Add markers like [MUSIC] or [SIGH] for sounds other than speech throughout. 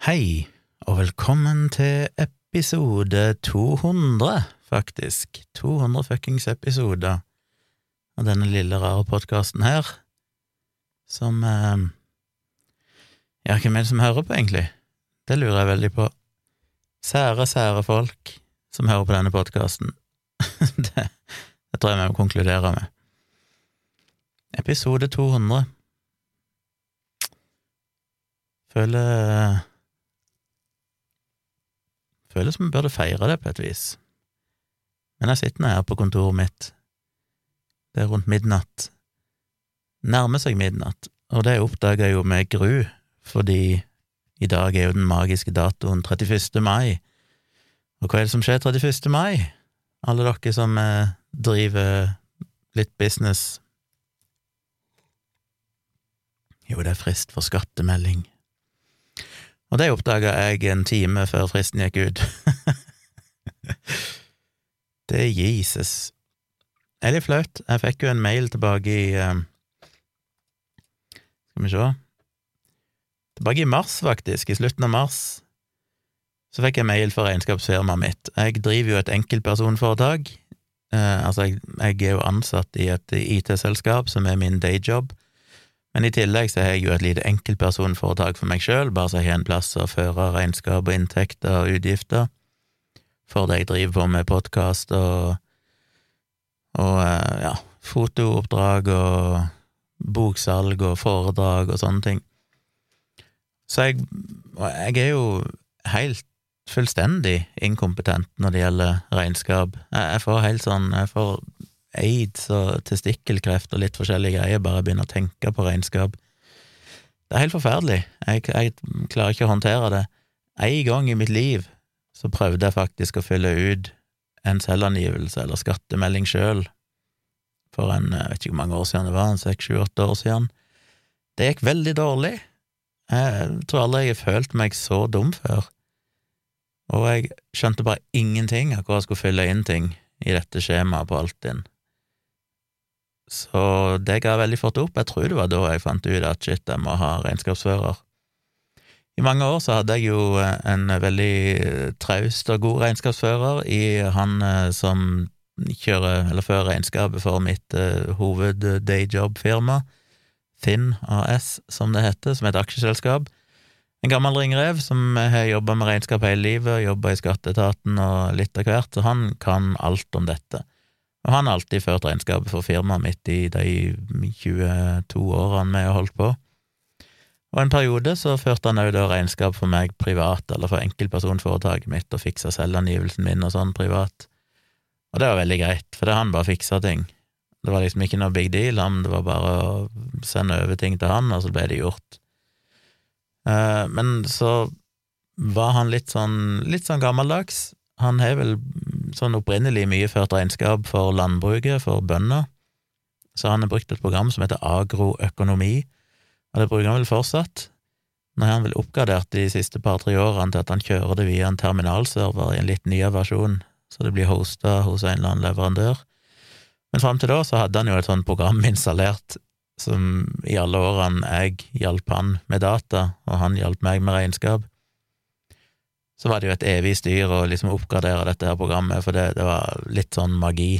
Hei, og velkommen til episode 200, faktisk. 200 fuckings episoder av denne lille, rare podkasten her, som eh, Ja, hvem er det som hører på, egentlig? Det lurer jeg veldig på. Sære, sære folk som hører på denne podkasten. [LAUGHS] det, det tror jeg vi må konkludere med. Episode 200. Føler Føles som vi burde feire det på et vis. Men jeg sitter nå her på kontoret mitt. Det er rundt midnatt. Nærmer seg midnatt, og det oppdaga jeg jo med gru, fordi i dag er jo den magiske datoen 31. mai. Og hva er det som skjer 31. mai? Alle dere som eh, driver litt business Jo, det er frist for skattemelding. Og det oppdaga jeg en time før fristen gikk ut. [LAUGHS] det er Jesus. Det er litt flaut. Jeg fikk jo en mail tilbake i um, Skal vi se Tilbake i mars, faktisk. I slutten av mars. Så fikk jeg mail fra regnskapsfirmaet mitt. Jeg driver jo et enkeltpersonforetak. Eh, altså, jeg, jeg er jo ansatt i et IT-selskap som er min dayjob. Men i tillegg så har jeg jo et lite enkeltpersonforetak for meg sjøl, bare så jeg har en plass å føre regnskap og inntekter og utgifter for det jeg driver på med podkast og, og eh, ja, fotooppdrag og boksalg og foredrag og sånne ting. Så jeg, jeg er jo helt fullstendig inkompetent når det gjelder regnskap. Jeg, jeg får helt sånn Jeg får aids og testikkelkreft og litt forskjellige greier, bare begynner å tenke på regnskap. Det er helt forferdelig. Jeg, jeg klarer ikke å håndtere det. En gang i mitt liv så prøvde jeg faktisk å fylle ut en selvangivelse eller skattemelding sjøl, for en jeg vet ikke hvor mange år siden det var, en seks, sju, åtte år siden. Det gikk veldig dårlig. Jeg tror aldri jeg har følt meg så dum før. Og jeg skjønte bare ingenting av hvor jeg skulle fylle inn ting i dette skjemaet på Altinn. Så det ga veldig fort opp. Jeg tror det var da jeg fant ut at shit, jeg må ha regnskapsfører. I mange år så hadde jeg jo en veldig traust og god regnskapsfører i han eh, som kjører, eller fører regnskapet for mitt uh, hoved-dayjob-firma, Finn AS, som det heter, som er et aksjeselskap. En gammel ringrev som har jobba med regnskap hele livet, jobba i skatteetaten og litt av hvert, så han kan alt om dette. Og han har alltid ført regnskapet for firmaet mitt i de 22 årene vi har holdt på. Og en periode så førte han òg da regnskap for meg privat, eller for enkeltpersonforetaket mitt, og fiksa selvangivelsen min og sånn privat. Og det var veldig greit, for det han bare fiksa ting. Det var liksom ikke noe big deal, han, det var bare å sende over ting til han, og så ble det gjort. Eh, men så var han litt sånn, litt sånn gammeldags. Han har vel sånn opprinnelig mye ført regnskap for landbruket, for bønder, så han har brukt et program som heter agroøkonomi, og det bruker han vel fortsatt. Nå har han vel oppgradert de siste par-tre årene til at han kjører det via en terminalserver i en litt nyere versjon, så det blir hosta hos en eller annen leverandør. Men fram til da så hadde han jo et sånt program [LAUGHS] installert som i alle årene jeg hjalp han med data, og han hjalp meg med regnskap så var det jo et evig styr å liksom oppgradere dette her programmet, for det, det var litt sånn magi.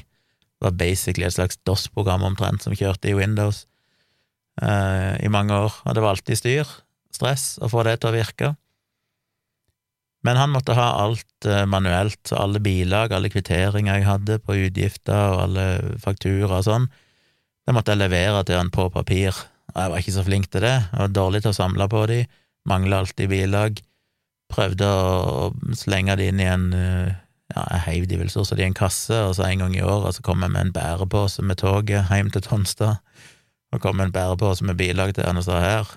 Det var basically et slags DOS-program omtrent som kjørte i Windows eh, i mange år, og det var alltid styr, stress, å få det til å virke. Men han måtte ha alt eh, manuelt, så alle bilag, alle kvitteringer jeg hadde på utgifter og alle fakturaer og sånn, det måtte jeg levere til han på papir. Jeg var ikke så flink til det, jeg var dårlig til å samle på de, mangla alltid bilag prøvde å slenge det inn i en eh, ja, jeg heiv de vel så så de i en kasse, og så en gang i året så kom jeg med en bærepose med toget hjem til Tonstad, og kom med en bærepose med bilag til han og sa her,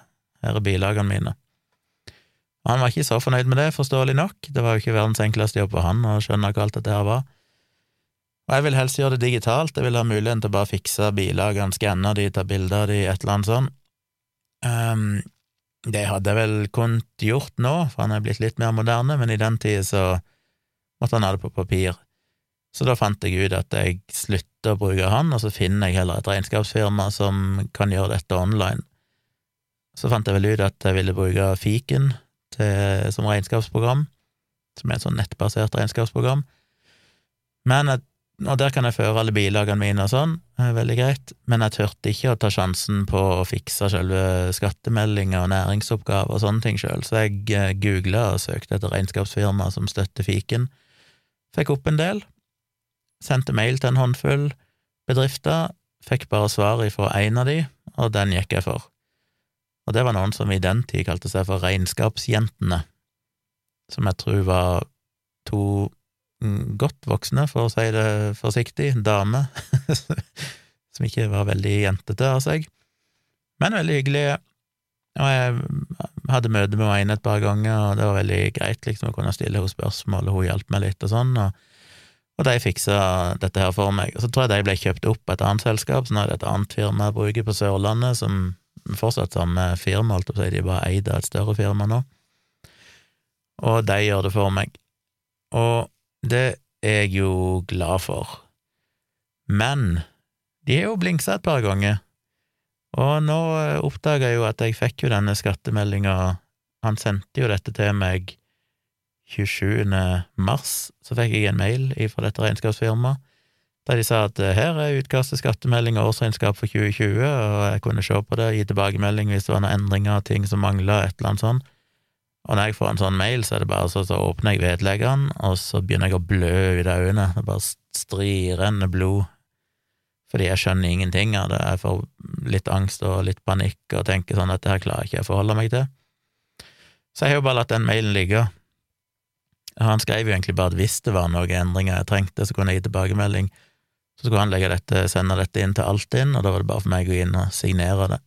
her er bilagene mine. Han var ikke så fornøyd med det, forståelig nok, det var jo ikke verdens enkleste jobb for han å skjønne hva alt dette her var. Og jeg vil helst gjøre det digitalt, jeg vil ha muligheten til å bare fikse bilagene, skanne de, ta bilder av de, et eller annet sånt. Um, det hadde jeg vel kunnet gjort nå, for han er blitt litt mer moderne, men i den tida så måtte han ha det på papir. Så da fant jeg ut at jeg slutter å bruke han, og så finner jeg heller et regnskapsfirma som kan gjøre dette online. Så fant jeg vel ut at jeg ville bruke fiken til, som regnskapsprogram, som er et sånn nettbasert regnskapsprogram. Men jeg, og der kan jeg føre alle bilagene mine og sånn, veldig greit, men jeg turte ikke å ta sjansen på å fikse selve skattemeldinger og næringsoppgaver og sånne ting sjøl, så jeg eh, googla og søkte etter regnskapsfirma som støtter fiken. Fikk opp en del, sendte mail til en håndfull bedrifter, fikk bare svar ifra én av de, og den gikk jeg for. Og det var noen som i den tid kalte seg for Regnskapsjentene, som jeg tror var to godt voksne, for å si det forsiktig, dame, [LAUGHS] som ikke var veldig jentete av seg, men veldig hyggelig. Og jeg hadde møte med henne et par ganger, og det var veldig greit liksom å kunne stille henne spørsmål, og hun hjalp meg litt og sånn, og, og de fiksa dette her for meg. Og så tror jeg de ble kjøpt opp av et annet selskap, så nå er det et annet firma jeg bruker på Sørlandet, som fortsatt samme firma, jeg på å si, de bare eid av et større firma nå, og de gjør det for meg. Og det er jeg jo glad for. Men de har jo blingsa et par ganger, og nå eh, oppdaga jeg jo at jeg fikk jo denne skattemeldinga Han sendte jo dette til meg 27. mars, så fikk jeg en mail fra dette regnskapsfirmaet der de sa at eh, her er utkast til skattemelding og årsregnskap for 2020, og jeg kunne se på det og gi tilbakemelding hvis det var noen endringer og ting som mangla, et eller annet sånt. Og når jeg får en sånn mail, så er det bare så, så åpner jeg vedleggeren, og så begynner jeg å blø ut av øynene. Det bare strirende blod. Fordi jeg skjønner ingenting av det. Jeg får litt angst og litt panikk og tenker sånn at dette her klarer ikke jeg å forholde meg til. Så jeg har jo bare latt den mailen ligge. Han skrev jo egentlig bare at hvis det var noen endringer jeg trengte, så kunne jeg gi tilbakemelding. Så skulle han legge dette, sende dette inn til Altinn, og da var det bare for meg å gå inn og signere det.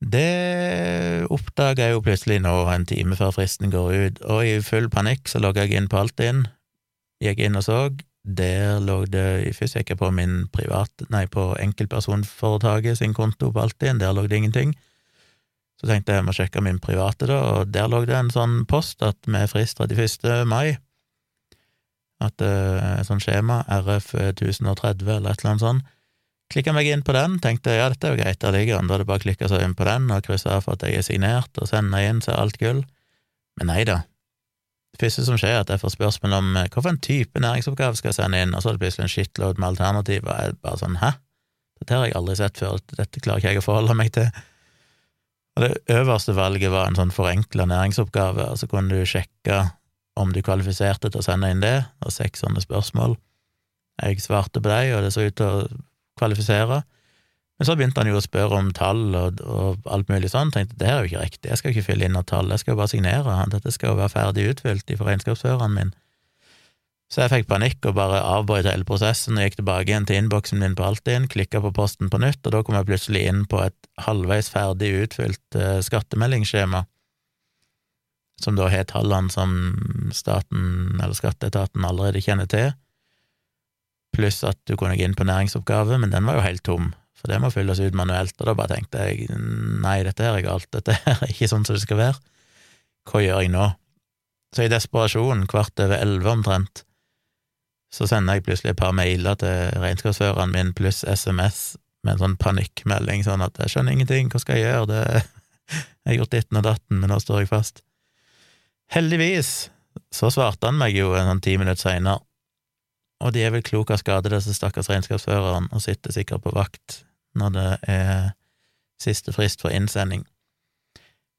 Det oppdaga jeg jo plutselig nå, en time før fristen går ut, og i full panikk så logga jeg inn på Altinn, gikk inn og så, der lå det Først gikk jeg på min private, nei, på enkeltpersonforetaket sin konto på Altinn, der lå det ingenting. Så tenkte jeg jeg må sjekke min private, da, og der lå det en sånn post at med frist 31. mai. At uh, sånn skjema, RF 1030 eller et eller annet sånt, Klikka meg inn på den, tenkte ja, dette er jo greit, der ligger den, da er det bare å klikke seg inn på den og krysse av for at jeg er signert, og sende inn, så er alt gull. Men nei da. Det første som skjer, er at jeg får spørsmål om eh, hvilken type næringsoppgave skal jeg sende inn, og så er det plutselig en shitload med alternativer, jeg er bare sånn hæ? Dette har jeg aldri sett før, dette klarer ikke jeg å forholde meg til. Og det øverste valget var en sånn forenkla næringsoppgave, og så kunne du sjekke om du kvalifiserte til å sende inn det, og seks sånne spørsmål. Jeg svarte på dem, og det så ut til å kvalifisere. Men så begynte han jo å spørre om tall og, og alt mulig sånn. Tenkte det her er jo ikke riktig, jeg skal ikke fylle inn noe tall, jeg skal jo bare signere, dette skal jo være ferdig utfylt fra regnskapsføreren min. Så jeg fikk panikk og bare avbrøt hele prosessen og gikk tilbake igjen til innboksen min på Altinn, klikka på posten på nytt, og da kom jeg plutselig inn på et halvveis ferdig utfylt uh, skattemeldingsskjema, som da har tallene som staten eller skatteetaten allerede kjenner til pluss at du kunne gå inn på næringsoppgave, men den var jo helt tom, for det må fylles ut manuelt, og da bare tenkte jeg nei, dette her er galt, dette er ikke sånn som det skal være, hva gjør jeg nå? Så i desperasjon, kvart over elleve omtrent, så sender jeg plutselig et par mailer til regnskapsføreren min pluss SMS med en sånn panikkmelding, sånn at jeg skjønner ingenting, hva skal jeg gjøre, det jeg har gjort ditten og datten, men nå står jeg fast. Heldigvis så svarte han meg jo en sånn ti minutter seinere og de er vel klok av skade, disse stakkars regnskapsførerne, og sitter sikkert på vakt når det er siste frist for innsending.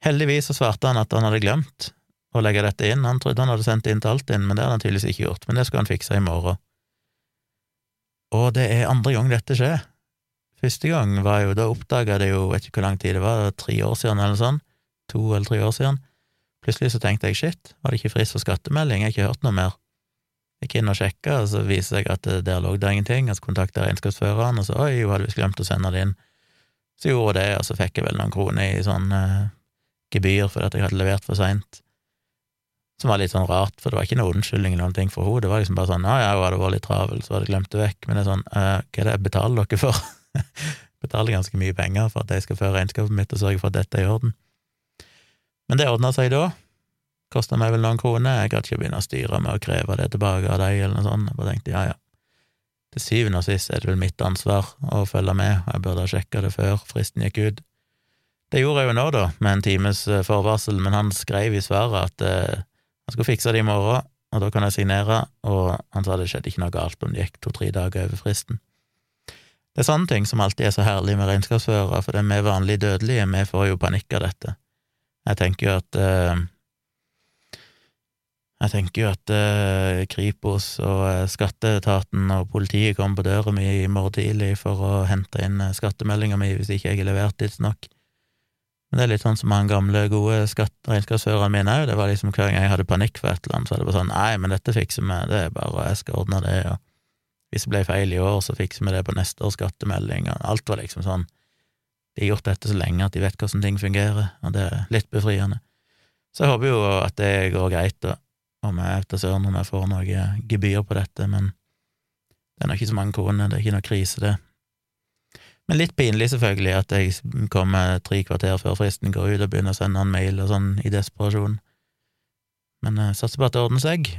Heldigvis så svarte han at han hadde glemt å legge dette inn, han trodde han hadde sendt inn til Altinn, men det hadde han tydeligvis ikke gjort, men det skulle han fikse i morgen. Og det er andre gang dette skjer. Første gang var jo, da oppdaga det jo, vet ikke hvor lang tid det var, tre år siden eller sånn, to eller tre år siden. Plutselig så tenkte jeg shit, var det ikke frist for skattemelding, jeg har ikke hørt noe mer. Gikk inn og sjekka, og så viser seg at der lå det ingenting, og så kontakta regnskapsføreren, og så oi, hun hadde visst glemt å sende det inn. Så gjorde det, og så fikk jeg vel noen kroner i sånn uh, gebyr fordi at jeg hadde levert for seint. Som var litt sånn rart, for det var ikke noe unnskyldning eller noen ting for henne, det var liksom bare sånn ja, ja, hun hadde vært litt travel, så hadde jeg glemt det vekk, men det er sånn uh, hva er det jeg betaler dere for? [LAUGHS] betaler ganske mye penger for at jeg skal føre regnskapet mitt og sørge for at dette er i orden. Men det ordna seg da, Kosta meg vel noen kroner, jeg gadd ikke begynne å styre med å kreve det tilbake av deg, eller noe sånt. Jeg bare tenkte ja, ja. Til syvende og sist er det vel mitt ansvar å følge med, og jeg burde ha sjekka det før fristen gikk ut. Det gjorde jeg jo nå, da, med en times eh, forvarsel, men han skrev i svaret at eh, han skulle fikse det i morgen, og da kan jeg signere, og han sa det skjedde ikke noe galt om det gikk to-tre dager over fristen. Det er sånne ting som alltid er så herlig med regnskapsførere, for det er vi vanlige dødelige, vi får jo panikk av dette. Jeg tenker jo at eh, jeg tenker jo at eh, Kripos og eh, skatteetaten og politiet kommer på døra mi i morgen tidlig for å hente inn eh, skattemeldinga mi hvis ikke jeg har levert tidsnok. Men det er litt sånn som han gamle, gode regnskapsføreren min òg. Det var liksom hver gang jeg hadde panikk for et eller annet, så var det bare sånn Nei, men dette fikser vi, det er bare jeg skal ordne det, og hvis det ble feil i år, så fikser vi det på neste års skattemelding, og alt var liksom sånn De har gjort dette så lenge at de vet hvordan ting fungerer, og det er litt befriende. Så jeg håper jo at det går greit, da om jeg vet da søren om jeg får noe gebyr på dette, men det er nok ikke så mange kroner, det er ikke noe krise, det. Men litt pinlig, selvfølgelig, at jeg kommer tre kvarter før fristen går ut og begynner å sende en mail og sånn i desperasjon. Men jeg satser på at det ordner seg,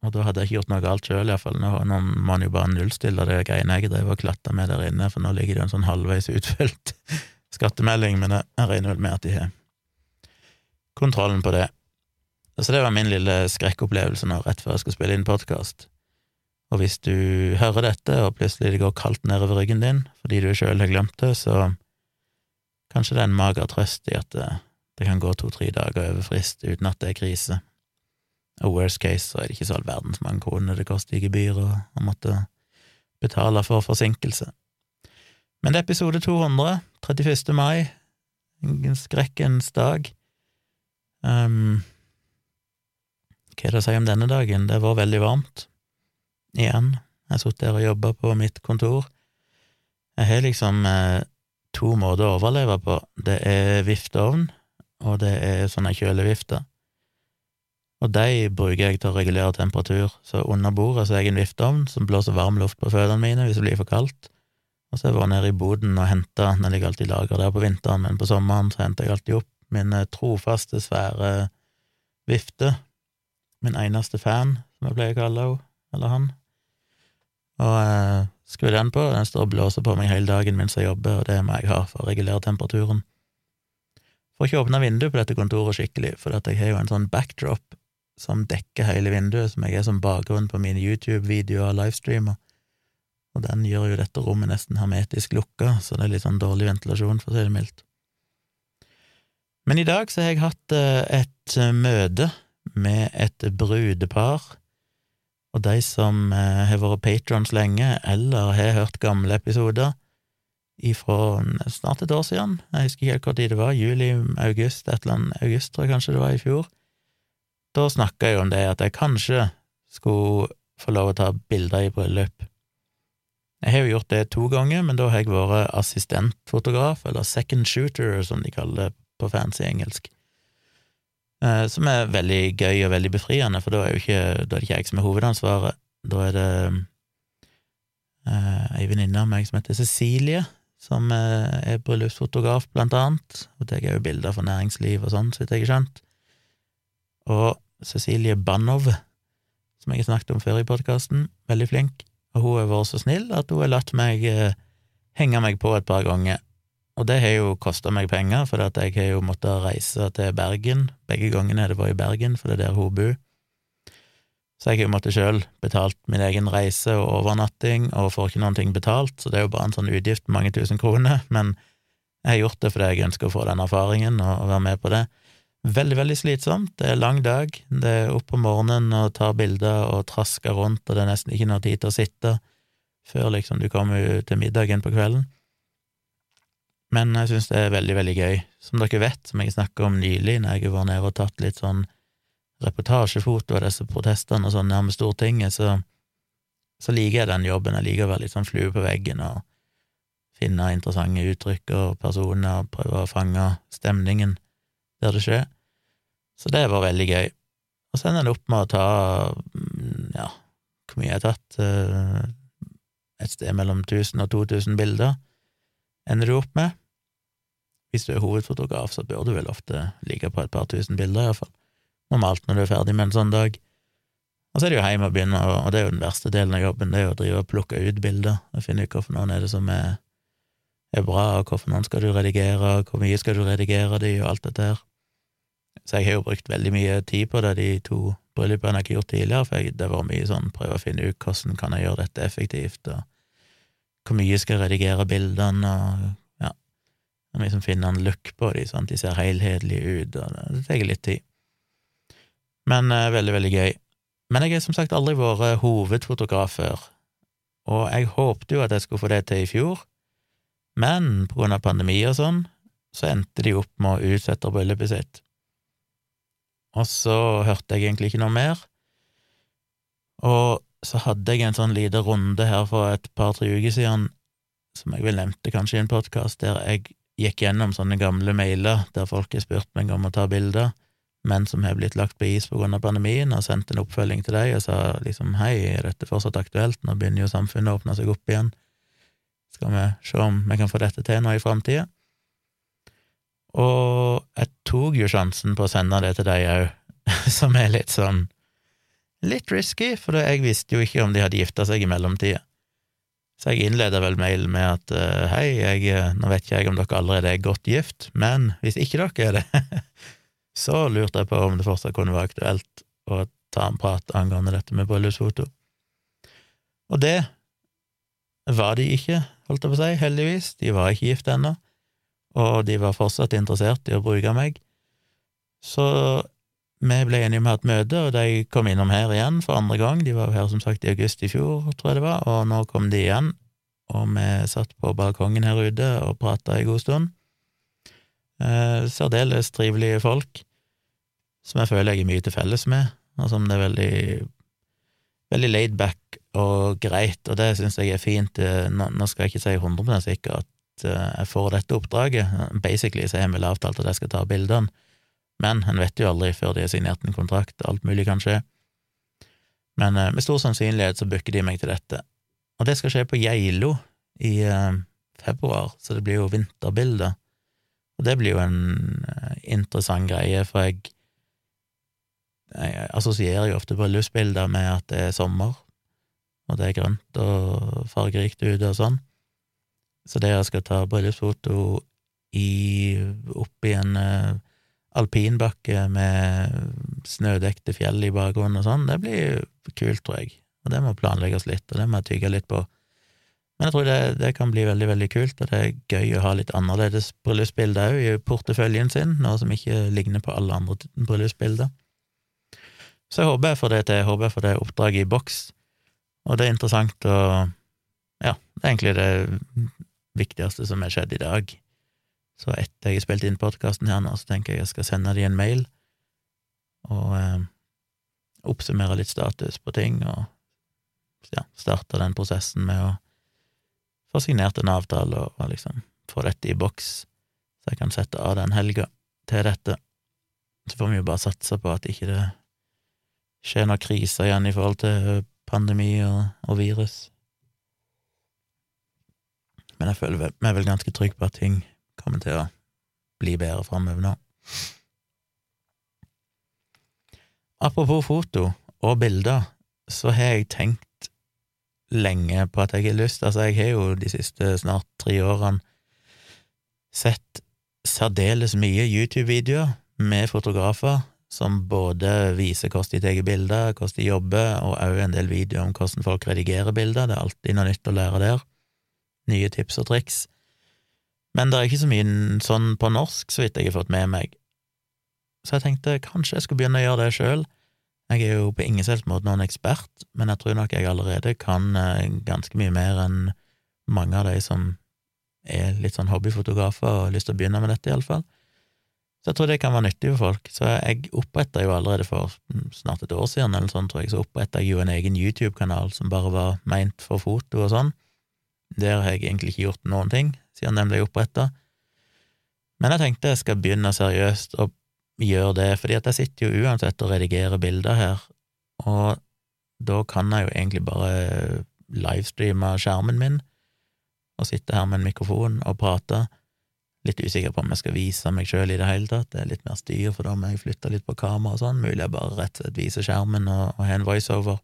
og da hadde jeg ikke gjort noe galt sjøl, iallfall. Nå, nå må man jo bare nullstille det greiene jeg drev og klatta med der inne, for nå ligger det jo en sånn halvveis utfylt [LAUGHS] skattemelding, men jeg regner vel med at de har kontrollen på det. Så det var min lille skrekkopplevelse nå, rett før jeg skulle spille inn podkast. Og hvis du hører dette, og plutselig det går kaldt nedover ryggen din fordi du sjøl har glemt det, så kanskje det er en mager trøst i at det, det kan gå to–tre dager over frist uten at det er krise. Og worst case så er det ikke så all verdens mange kroner det koster i gebyr å måtte betale for forsinkelse. Men det er episode 200, 31. mai, skrekkens dag. Um, hva er det å si om denne dagen? Det var veldig varmt. Igjen. Jeg sittet der og jobba på mitt kontor. Jeg har liksom eh, to måter å overleve på. Det er vifteovn, og det er sånne kjølevifter. Og de bruker jeg til å regulere temperatur. Så under bordet så har jeg en vifteovn som blåser varm luft på føttene mine hvis det blir for kaldt. Og så har jeg vært nede i boden og henta, den ligger alltid i lager der på vinteren, men på sommeren så henter jeg alltid opp min eh, trofaste, svære vifte min eneste fan, som jeg pleier å kalle henne, eller han. Og eh, skrur den på, den står og blåser på meg hele dagen mens jeg jobber, og det må jeg ha for å regulere temperaturen. Får ikke åpne vinduet på dette kontoret skikkelig, for jeg har jo en sånn backdrop som dekker hele vinduet, som jeg er som bakgrunn på mine YouTube-videoer og livestreamer, og den gjør jo dette rommet nesten hermetisk lukka, så det er litt sånn dårlig ventilasjon, for å si det mildt. Men i dag så har jeg hatt eh, et eh, møte med et brudepar, og de som eh, har vært patrons lenge, eller har hørt gamle episoder ifra snart et år siden, jeg husker ikke helt hvor tid det var, juli, august, et eller annet. August, tror jeg kanskje det var i fjor, da snakka jeg om det at jeg kanskje skulle få lov å ta bilder i bryllup. Jeg har jo gjort det to ganger, men da har jeg vært assistentfotograf, eller second shooter, som de kaller det på fancy engelsk. Eh, som er veldig gøy og veldig befriende, for da er, ikke, da er det ikke jeg som er hovedansvaret. Da er det eh, ei venninne av meg som heter Cecilie, som eh, er bryllupsfotograf, blant annet. Hun tar jo bilder for næringsliv og sånn, så vidt jeg har skjønt. Og Cecilie Banov, som jeg har snakket om før i podkasten, veldig flink, og hun har vært så snill at hun har latt meg henge meg på et par ganger og det har jo kosta meg penger, for jeg har jo måttet reise til Bergen. Begge gangene har det vært i Bergen, for det er der hun bor. Så jeg har jo måttet sjøl betalt min egen reise og overnatting, og får ikke noen ting betalt, så det er jo bare en sånn utgift på mange tusen kroner, men jeg har gjort det fordi jeg ønsker å få den erfaringen og, være med på det. Veldig, veldig slitsomt. Det er lang dag. Det er opp om morgenen og tar bilder og trasker rundt, og det er nesten ikke noe tid til å sitte før liksom du kommer til middagen på kvelden men jeg synes det er veldig, veldig gøy. Som dere vet, som jeg snakka om nylig, når jeg var nede og tatt litt sånn reportasjefoto av disse protestene og sånn nærme Stortinget, så, så liker jeg den jobben. Jeg liker å være litt sånn flue på veggen og finne interessante uttrykk og personer og prøve å fange stemningen der det skjer. Så det var veldig gøy. Og så ender det opp med å ta, mm, ja, hvor mye jeg har tatt, eh, et sted mellom 1000 og 2000 bilder ender du opp med. Hvis du er hovedfotograf, så bør du vel ofte ligge på et par tusen bilder, iallfall. Normalt når du er ferdig med en sånn dag. Og så er det jo hjemme å begynne, og det er jo den verste delen av jobben, det er jo å drive og plukke ut bilder og finne ut hvorfor noen er det som er er bra, og hvorfor noen skal du redigere, og hvor mye skal du redigere de, og alt dette her. Så jeg har jo brukt veldig mye tid på det de to bryllupene jeg har gjort tidligere, for jeg, det var mye sånn prøve å finne ut hvordan kan jeg gjøre dette effektivt, og hvor mye skal jeg redigere bildene, og må liksom finne en look på dem, sånn at de ser helhetlige ut, og det, tar litt tid. Men eh, veldig, veldig gøy. Men jeg har som sagt aldri vært hovedfotograf før, og jeg håpte jo at jeg skulle få det til i fjor, men på grunn av pandemi og sånn, så endte de opp med å utsette bryllupet sitt. Og så hørte jeg egentlig ikke noe mer, og så hadde jeg en sånn liten runde her for et par-tre uker siden, som jeg vel nevnte kanskje i en podkast, der jeg gikk gjennom sånne gamle mailer der folk har spurt meg om å ta bilder, men som har blitt lagt på is på grunn av pandemien, og sendt en oppfølging til deg og sa liksom hei, er dette fortsatt aktuelt, nå begynner jo samfunnet å åpne seg opp igjen, skal vi se om vi kan få dette til nå i framtida? Og jeg tok jo sjansen på å sende det til deg òg, [LAUGHS] som er litt sånn litt risky, for jeg visste jo ikke om de hadde gifta seg i mellomtida. Så jeg innleda vel mailen med at uh, hei, jeg, eh, nå vet ikke jeg om dere allerede er godt gift, men hvis ikke dere er det, [LAUGHS] så lurte jeg på om det fortsatt kunne være aktuelt å ta en prat angående dette med bryllupsfoto. Og det var de ikke, holdt jeg på å si, heldigvis, de var ikke gift ennå, og de var fortsatt interessert i å bruke meg. Så vi ble enige om å ha et møte, og de kom innom her igjen for andre gang. De var jo her som sagt i august i fjor, tror jeg det var, og nå kom de igjen. Og vi satt på balkongen her ute og prata en god stund. Eh, Særdeles trivelige folk, som jeg føler jeg er mye til felles med, og som det er veldig, veldig laid back og greit, og det syns jeg er fint. Eh, nå, skal jeg ikke si 100 sikker at eh, jeg får dette oppdraget. Basically så har vi avtalt at jeg skal ta bildene men en vet jo aldri før de har signert en kontrakt, alt mulig kan skje. Men eh, med stor sannsynlighet så booker de meg til dette. Og det skal skje på Geilo i eh, februar, så det blir jo vinterbilder. Og det blir jo en eh, interessant greie, for jeg, jeg assosierer jo ofte bryllupsbilder med at det er sommer, og det er grønt og fargerikt ute og sånn. Så det jeg skal ta bryllupsfoto i, opp i en alpinbakke med snødekte fjell i bakgrunnen og sånn, det blir kult, tror jeg. Og det må planlegges litt, og det må jeg tygge litt på. Men jeg tror det, det, kan bli veldig, veldig kult, og det er gøy å ha litt annerledes bryllupsbilder òg i porteføljen sin, noe som ikke ligner på alle andre bryllupsbilder. Så jeg håper jeg får det til, jeg håper jeg får det oppdraget i boks, og det er interessant å Ja, det er egentlig det viktigste som har skjedd i dag. Så etter jeg har spilt inn podkasten her nå, så tenker jeg jeg skal sende dem en mail og eh, oppsummere litt status på ting, og ja, starte den prosessen med å få signert en avtale og, og liksom få dette i boks, så jeg kan sette av den helga til dette. Så får vi jo bare satse på at ikke det skjer noen kriser igjen i forhold til pandemi og, og virus. Men jeg føler meg vel ganske trygg på at ting kommer til å bli bedre framover nå. Apropos foto og bilder, så har jeg tenkt lenge på at jeg har lyst Altså, jeg har jo de siste snart tre årene sett særdeles mye YouTube-videoer med fotografer som både viser hvordan de tar bilder, hvordan de jobber, og også en del videoer om hvordan folk redigerer bilder. Det er alltid noe nytt å lære der. Nye tips og triks. Men det er ikke så mye sånn på norsk, så vidt jeg har fått med meg. Så jeg tenkte kanskje jeg skulle begynne å gjøre det sjøl. Jeg er jo på ingen selv måte noen ekspert, men jeg tror nok jeg allerede kan eh, ganske mye mer enn mange av de som er litt sånn hobbyfotografer og har lyst til å begynne med dette, iallfall. Så jeg tror det kan være nyttig for folk. Så jeg oppretta jo allerede for snart et år siden, eller sånn, tror jeg, så oppretta jeg jo en egen YouTube-kanal som bare var meint for foto og sånn. Der har jeg egentlig ikke gjort noen ting siden den ble oppretta. Men jeg tenkte jeg skal begynne seriøst å gjøre det, fordi at jeg sitter jo uansett og redigerer bilder her, og da kan jeg jo egentlig bare livestreame skjermen min og sitte her med en mikrofon og prate. Litt usikker på om jeg skal vise meg sjøl i det hele tatt, det er litt mer styr, for da må jeg flytte litt på kamera og sånn, mulig jeg bare rett og slett viser skjermen og, og har en voiceover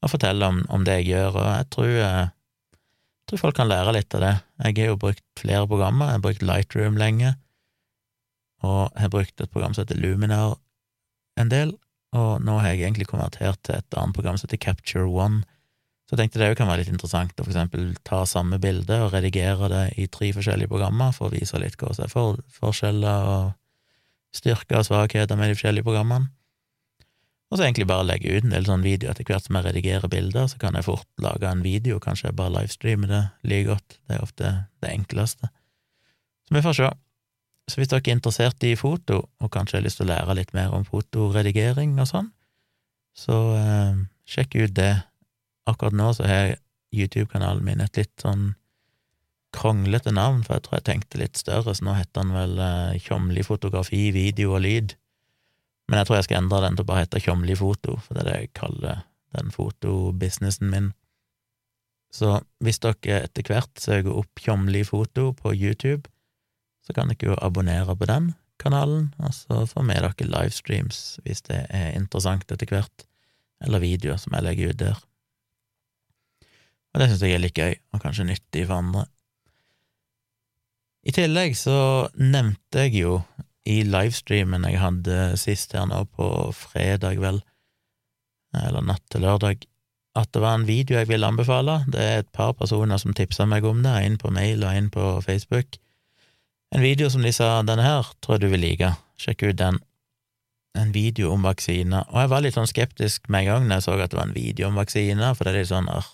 og fortelle om, om, det jeg gjør, og jeg tror jeg Jeg tror folk kan lære litt av det. Jeg har jo brukt flere programmer. Jeg har brukt Lightroom lenge, og jeg har brukt et program som heter Luminar en del, og nå har jeg egentlig konvertert til et annet program som heter Capture One. Så jeg tenkte det kan være litt interessant å for eksempel ta samme bilde og redigere det i tre forskjellige programmer for å vise litt hva som er for, forskjeller og styrker og svakheter med de forskjellige programmene. Og så egentlig bare legge ut en del sånne videoer etter hvert som jeg redigerer bilder, så kan jeg fort lage en video, kanskje jeg bare livestreame det like godt, det er ofte det enkleste. Så vi får se. Så hvis dere er interessert i foto, og kanskje har lyst til å lære litt mer om fotoredigering og sånn, så eh, sjekk ut det. Akkurat nå så har YouTube-kanalen min et litt sånn kronglete navn, for jeg tror jeg tenkte litt større, så nå heter den vel eh, fotografi, video og lyd. Men jeg tror jeg skal endre den til å bare hete Tjomli foto, for det er det jeg kaller den fotobusinessen min. Så hvis dere etter hvert søker opp Tjomli foto på YouTube, så kan dere jo abonnere på den kanalen, og så får vi dere livestreams hvis det er interessant etter hvert, eller videoer som jeg legger ut der. Og det syns jeg er litt gøy, og kanskje nyttig for andre. I tillegg så nevnte jeg jo i livestreamen jeg hadde sist her nå på fredag, vel, eller natt til lørdag, at det var en video jeg ville anbefale. Det er et par personer som tipsa meg om det, en på mail og en på Facebook. En video som de sa denne her tror jeg du vil like, sjekk ut den. En video om vaksiner. Og jeg var litt sånn skeptisk med en gang når jeg så at det var en video om vaksiner, for det er litt sånn arr,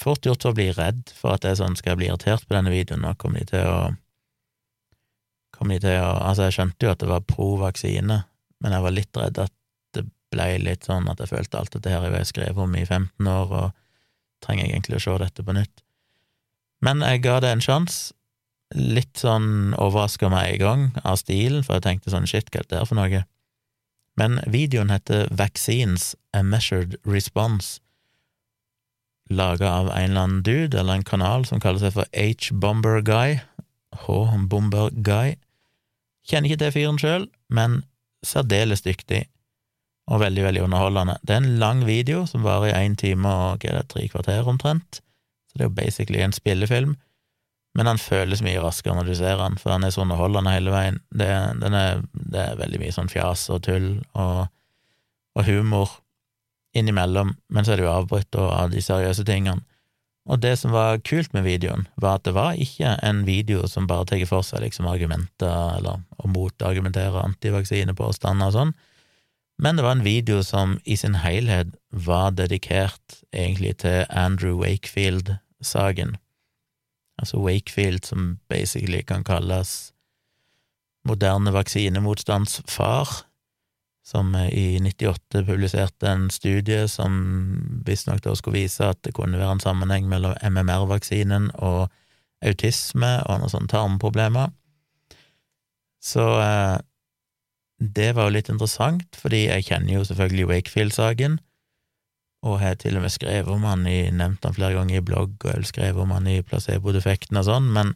fort gjort å bli redd for at er sånn, skal bli irritert på denne videoen, nå kommer de til å kommer de til å Altså, jeg skjønte jo at det var pro-vaksine, men jeg var litt redd at det ble litt sånn at jeg følte alt dette her jeg skrevet om i 15 år, og trenger jeg egentlig å se dette på nytt. Men jeg ga det en sjanse. Litt sånn overraska meg i gang av stilen, for jeg tenkte sånn shit, hva er det for noe? Men videoen heter Vaccines A Measured Response laga av en eller annen dude, eller en kanal, som kaller seg for H-Bomber Guy. H-Bomber Guy. Kjenner ikke til fyren sjøl, men særdeles dyktig, og veldig, veldig underholdende. Det er en lang video som varer i én time og er det, tre kvarter omtrent, så det er jo basically en spillefilm, men han føles mye raskere når du ser han, for han er så underholdende hele veien. Det, er, det er veldig mye sånn fjas og tull og, og humor innimellom, men så er det jo avbrutt av de seriøse tingene. Og det som var kult med videoen, var at det var ikke en video som bare tar for seg liksom argumenter eller å motargumentere antivaksinepåstander og sånn, men det var en video som i sin helhet var dedikert egentlig til Andrew Wakefield-saken. Altså Wakefield, som basically kan kalles moderne vaksinemotstandsfar som i 98 publiserte en studie som visstnok da skulle vise at det kunne være en sammenheng mellom MMR-vaksinen og autisme og noen sånne tarmproblemer. Så eh, det var jo litt interessant, fordi jeg kjenner jo selvfølgelig Wakefield-saken, og har til og med skrevet om han i, nevnt han flere ganger i blogg, og jeg skrevet om han i placebo-defekten og sånn, men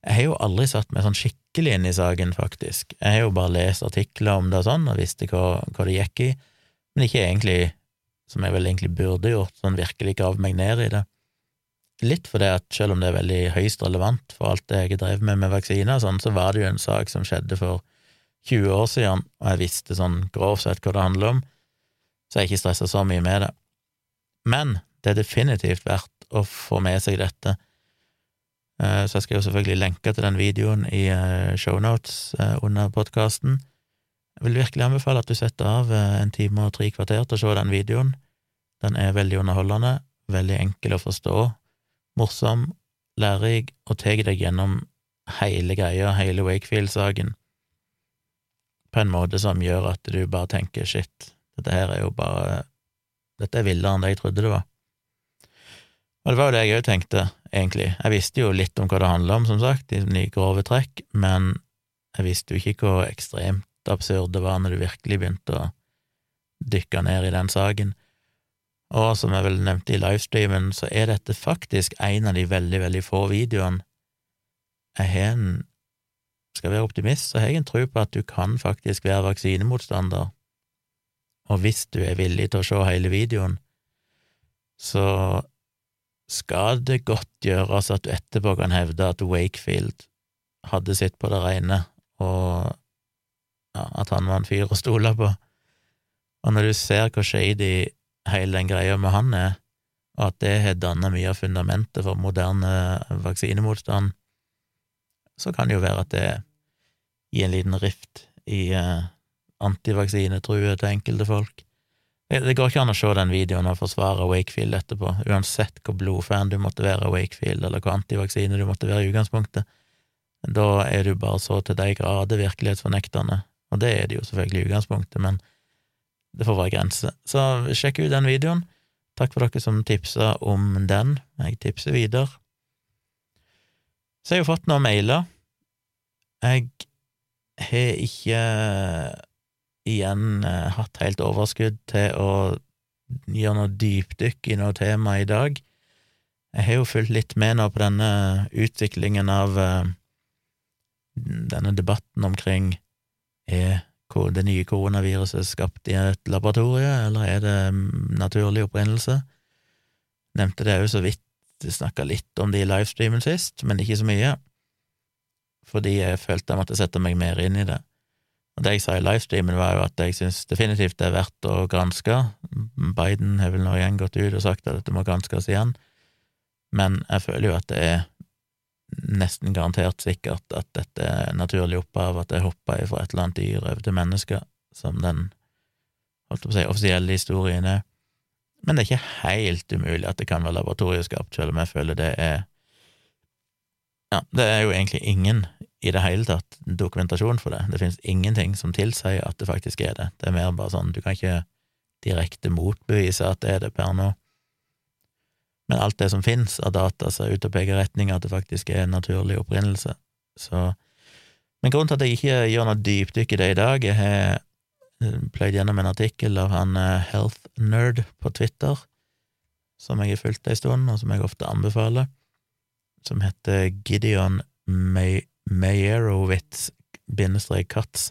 jeg har jo aldri satt meg sånn skikkelig inn i saken, faktisk. Jeg har jo bare lest artikler om det og sånn, og visste hva, hva det gikk i, men ikke egentlig, som jeg vel egentlig burde gjort, sånn virkelig grav meg ned i det. Litt fordi at selv om det er veldig høyst relevant for alt det jeg drev med med vaksiner og sånn, så var det jo en sak som skjedde for 20 år siden, og jeg visste sånn grovt sett hva det handler om, så jeg ikke stressa så mye med det. Men det er definitivt verdt å få med seg dette så jeg skal jo selvfølgelig lenke til den videoen i eh, shownotes eh, under podkasten. Jeg vil virkelig anbefale at du setter av en time og tre kvarter til å se den videoen. Den er veldig underholdende, veldig enkel å forstå, morsom, lærerik og tar deg gjennom hele greia, hele Wakefield-saken, på en måte som gjør at du bare tenker shit, dette her er jo bare Dette er villere enn det jeg trodde det var. Og det var jo det jeg òg tenkte, egentlig. Jeg visste jo litt om hva det handla om, som sagt, i grove trekk, men jeg visste jo ikke hvor ekstremt absurd det var når du virkelig begynte å dykke ned i den saken. Og som jeg vel nevnte i livestreamen, så er dette faktisk en av de veldig, veldig få videoene jeg har en Skal være optimist, så har jeg en tro på at du kan faktisk være vaksinemotstander, og hvis du er villig til å se hele videoen, så skal det godt gjøres at du etterpå kan hevde at Wakefield hadde sitt på det rene, og ja, at han var en fyr å stole på. Og når du ser hvor shady hele den greia med han er, og at det har dannet mye av fundamentet for moderne vaksinemotstand, så kan det jo være at det gir en liten rift i eh, antivaksinetruet til enkelte folk. Det går ikke an å se den videoen og forsvare Wakefield etterpå, uansett hvor blodfan du måtte være av Wakefield, eller hvor antivaksine du måtte være i utgangspunktet. Da er du bare så til de grader virkelighetsfornektende, og det er det jo selvfølgelig i utgangspunktet, men det får være grenser. Så sjekk ut den videoen. Takk for dere som tipsa om den. Jeg tipser videre. Så jeg har jo fått noen mailer. Jeg har ikke igjen eh, hatt helt overskudd til å gjøre noe dypdykk i noe tema i dag. Jeg har jo fulgt litt med nå på denne utviklingen av eh, denne debatten omkring er det nye koronaviruset skapt i et laboratorie, eller er det mm, naturlig opprinnelse? Nevnte det òg så vidt, snakka litt om det i livestreamen sist, men ikke så mye, fordi jeg følte jeg måtte sette meg mer inn i det. Det jeg sa i livestreamen, var jo at jeg syns definitivt det er verdt å granske. Biden har vel nå igjen gått ut og sagt at dette må granskes igjen, men jeg føler jo at det er nesten garantert sikkert at dette er naturlig opphav, at det hoppa fra et eller annet dyr over til mennesker, som den holdt på å si, offisielle historien er. Men det er ikke helt umulig at det kan være laboratorieskapt, selv om jeg føler det er Ja, det er jo egentlig ingen i det hele tatt dokumentasjon for det. Det finnes ingenting som tilsier at det faktisk er det. Det er mer bare sånn, du kan ikke direkte motbevise at det er det per nå. Men alt det som finnes av data, ser ut til å peke retning at det faktisk er en naturlig opprinnelse. Så Men grunnen til at jeg ikke gjør noe dypdykk i det i dag, jeg har eh, pløyd gjennom en artikkel av han eh, Health Nerd på Twitter, som jeg har fulgt ei stund, og som jeg ofte anbefaler, som heter Gideon May Meyerowitz bindestrek Katz,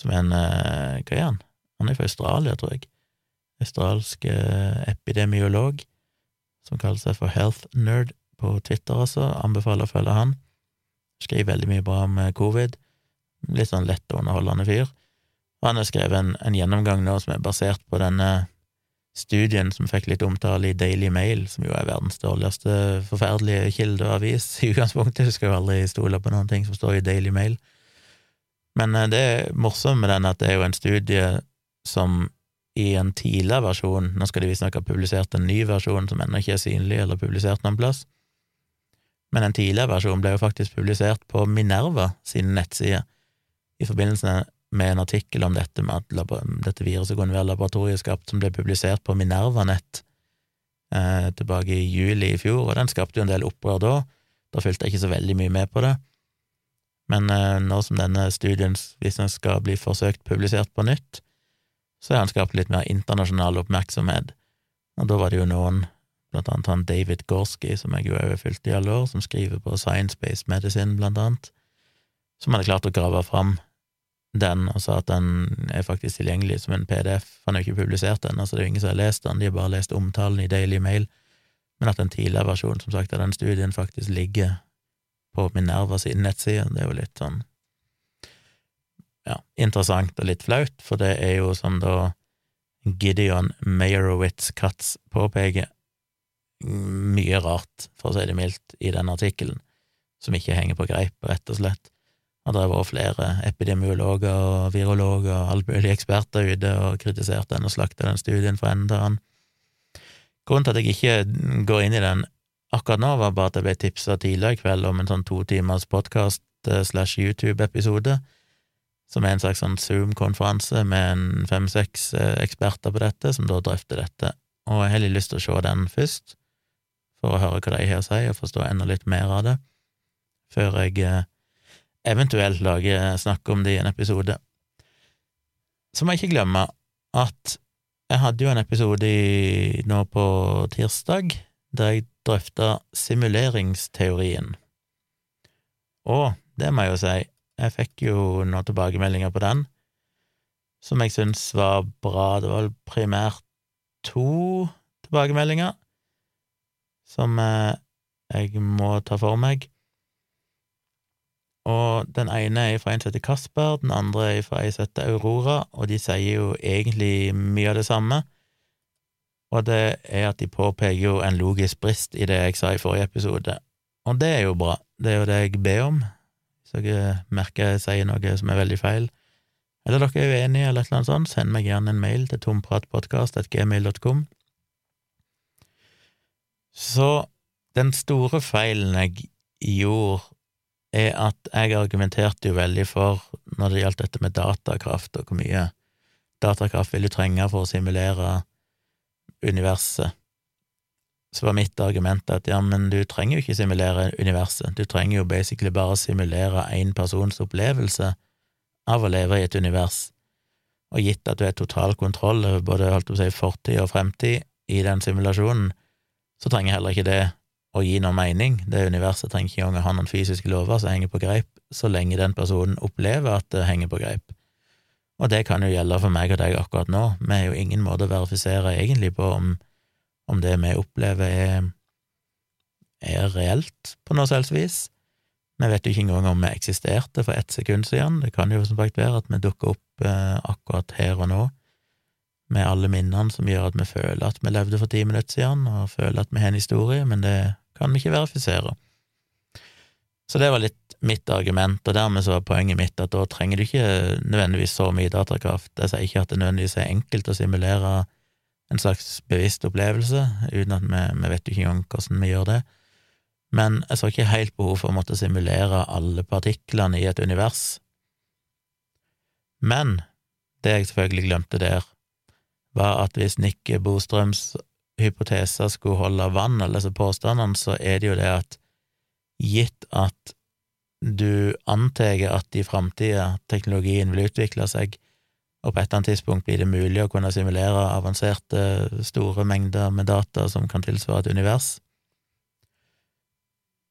som er en eh, Hva er han? Han er fra Australia, tror jeg. Australsk eh, epidemiolog, som kaller seg for Health Nerd på Twitter, altså. Anbefaler å følge han. Skriver veldig mye bra om eh, covid. Litt sånn lett og underholdende fyr. Og han har skrevet en, en gjennomgang nå som er basert på denne studien som fikk litt omtale i Daily Mail, som jo er verdens dårligste forferdelige kilde og avis i utgangspunktet, du skal jo aldri stole på noen ting som står i Daily Mail. Men eh, det morsomt med den at det er jo en studie som i en tidligere versjon, nå skal de visstnok ha publisert en ny versjon som ennå ikke er synlig eller publisert noen plass, men en tidligere versjon ble jo faktisk publisert på Minerva sine nettsider i forbindelse med en artikkel om dette med at dette viruset kunne være laboratorieskapt, som ble publisert på Minerva-nett eh, tilbake i juli i fjor, og den skapte jo en del opprør da. Da fulgte jeg ikke så veldig mye med på det. Men eh, nå som denne studien hvis den skal bli forsøkt publisert på nytt, så har den skapt litt mer internasjonal oppmerksomhet, og da var det jo noen, blant annet han David Gorski, som jeg jo har fulgt i alle år, som skriver på Science-Based Medicine, blant annet, som hadde klart å grave fram den og sa at den er faktisk tilgjengelig som en PDF. Han har jo ikke publisert den, altså det er jo ingen som har lest den, de har bare lest omtalen i Daily Mail, men at den tidligere versjonen, som sagt, av den studien faktisk ligger på Minerva sin nettside, det er jo litt sånn ja, interessant og litt flaut, for det er jo som da Gideon Meyerowitz Katz påpeker, mye rart, for å si det mildt, i den artikkelen, som ikke henger på greip, rett og slett. Og det har vært flere epidemiologer og virologer og alle mulige eksperter ute og kritisert den og slakta den studien fra ende til annen. Grunnen til at jeg ikke går inn i den akkurat nå, var bare at jeg ble tipsa tidligere i kveld om en sånn to timers podkast eh, slash YouTube-episode, som er en slags sånn Zoom-konferanse med fem-seks eh, eksperter på dette, som da drøfter dette. Og jeg har litt lyst til å se den først, for å høre hva de har å si, og forstå enda litt mer av det, før jeg eh, eventuelt lage snakk om det i en episode. Så må jeg ikke glemme at jeg hadde jo en episode i, nå på tirsdag der jeg drøfta simuleringsteorien. Og det må jeg jo si, jeg fikk jo noen tilbakemeldinger på den som jeg syns var bra. Det var primært to tilbakemeldinger som eh, jeg må ta for meg. Og den ene er fra en som heter Kasper, den andre er fra ei som heter Aurora, og de sier jo egentlig mye av det samme. Og det er at de påpeker jo en logisk brist i det jeg sa i forrige episode. Og det er jo bra, det er jo det jeg ber om. Hvis dere merker jeg sier noe som er veldig feil, eller dere er uenige, eller et eller annet sånt, send meg gjerne en mail til tompratpodkast.gmail.com. Så den store feilen jeg gjorde, er at jeg argumenterte jo veldig for, når det gjaldt dette med datakraft, og hvor mye datakraft vil du trenge for å simulere universet, så var mitt argument at ja, men du trenger jo ikke simulere universet, du trenger jo basically bare simulere én persons opplevelse av å leve i et univers, og gitt at du har total kontroll over både holdt å si, fortid og fremtid i den simulasjonen, så trenger heller ikke det å gi noe mening. Det universet trenger ikke engang å ha noen fysiske lover som henger på greip, så lenge den personen opplever at det henger på greip. Og det kan jo gjelde for meg og deg akkurat nå. Vi har jo ingen måte å verifisere egentlig på om, om det vi opplever, er, er reelt på noe selvs vis. Vi vet jo ikke engang om vi eksisterte for ett sekund siden. Det kan jo som sagt være at vi dukker opp eh, akkurat her og nå, med alle minnene som gjør at vi føler at vi levde for ti minutter siden, og føler at vi har en historie, men det kan vi ikke verifisere. Så det var litt mitt argument, og dermed så var poenget mitt at da trenger du ikke nødvendigvis så mye datakraft. Jeg sier ikke at det nødvendigvis er enkelt å simulere en slags bevisst opplevelse, uten at vi, vi vet jo ikke engang hvordan vi gjør det men jeg så ikke helt behov for å måtte simulere alle partiklene i et univers. Men det jeg selvfølgelig glemte der, var at hvis Nick Bostrøms hypoteser skulle holde vann, eller disse påstandene, så er det jo det at gitt at du antar at i framtida teknologien vil utvikle seg, og på et eller annet tidspunkt blir det mulig å kunne simulere avanserte, store mengder med data som kan tilsvare et univers,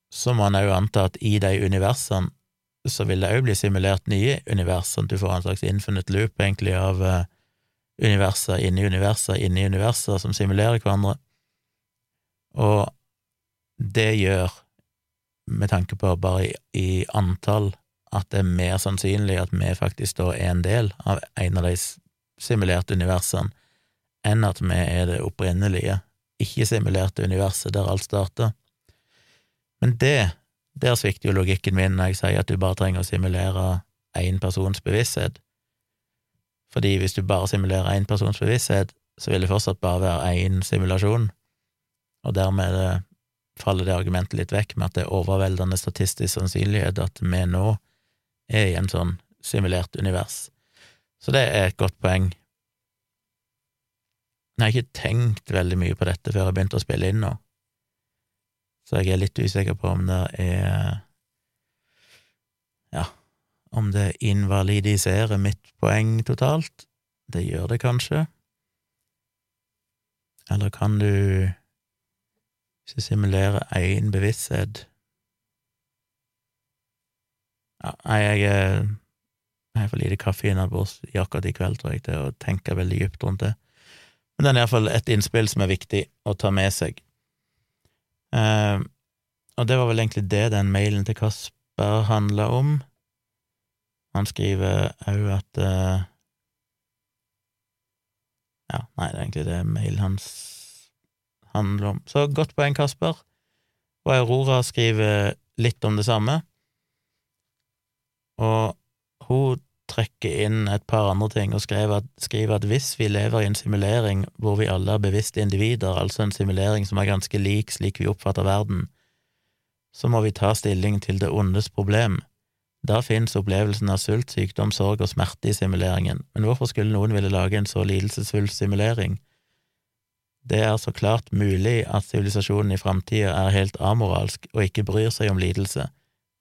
så må en òg anta at i de universene så vil det òg bli simulert nye univers, sånn at du får en slags infinite loop, egentlig, av uh, universer inni universer inni universer som simulerer hverandre. Og det gjør, med tanke på bare i, antall, at det er mer sannsynlig at vi faktisk da er en del av en av de simulerte universene, enn at vi er det opprinnelige, ikke-simulerte universet der alt starter. Men det, der svikter jo logikken min når jeg sier at du bare trenger å simulere én persons bevissthet. Fordi hvis du bare simulerer én persons bevissthet, så vil det fortsatt bare være én simulasjon, og dermed det, faller det argumentet litt vekk med at det er overveldende statistisk sannsynlighet at vi nå er i en sånn simulert univers. Så det er et godt poeng. Jeg har ikke tenkt veldig mye på dette før jeg begynte å spille inn nå. Så jeg er litt usikker på om det er Ja, om det invalidiserer mitt poeng totalt. Det gjør det kanskje. Eller kan du, simulere én bevissthet Ja, jeg, jeg har for lite kaffe innabords akkurat i kveld, tror jeg, til å tenke veldig dypt rundt det. Men det er iallfall et innspill som er viktig å ta med seg. Eh, og det var vel egentlig det den mailen til Kasper handla om. Han skriver òg at uh, Ja, nei, det er egentlig det mailen hans handler om. Så godt poeng, Kasper. Og Aurora skriver litt om det samme. Og hun trekker inn et par andre ting og skriver at, skriver at, hvis vi lever i en simulering hvor vi alle er bevisste individer, altså en simulering som er ganske lik slik vi oppfatter verden, så må vi ta stilling til det ondes problem. Da finnes opplevelsen av sult, sykdom, sorg og smerte i simuleringen, men hvorfor skulle noen ville lage en så lidelsesfull simulering? Det er så klart mulig at sivilisasjonen i framtida er helt amoralsk og ikke bryr seg om lidelse,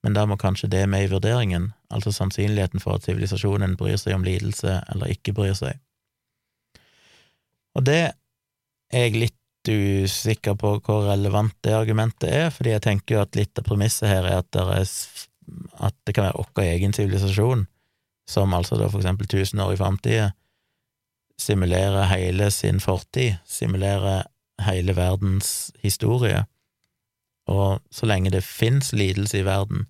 men da må kanskje det med i vurderingen, altså sannsynligheten for at sivilisasjonen bryr seg om lidelse eller ikke bryr seg. Og det er jeg litt usikker på hvor relevant det argumentet er, fordi jeg tenker jo at litt av premisset her er at, det er, at det kan være vår egen sivilisasjon, som altså da for eksempel tusen år i framtida simulerer hele sin fortid, simulerer hele verdens historie, Og så lenge det fins lidelse i verden,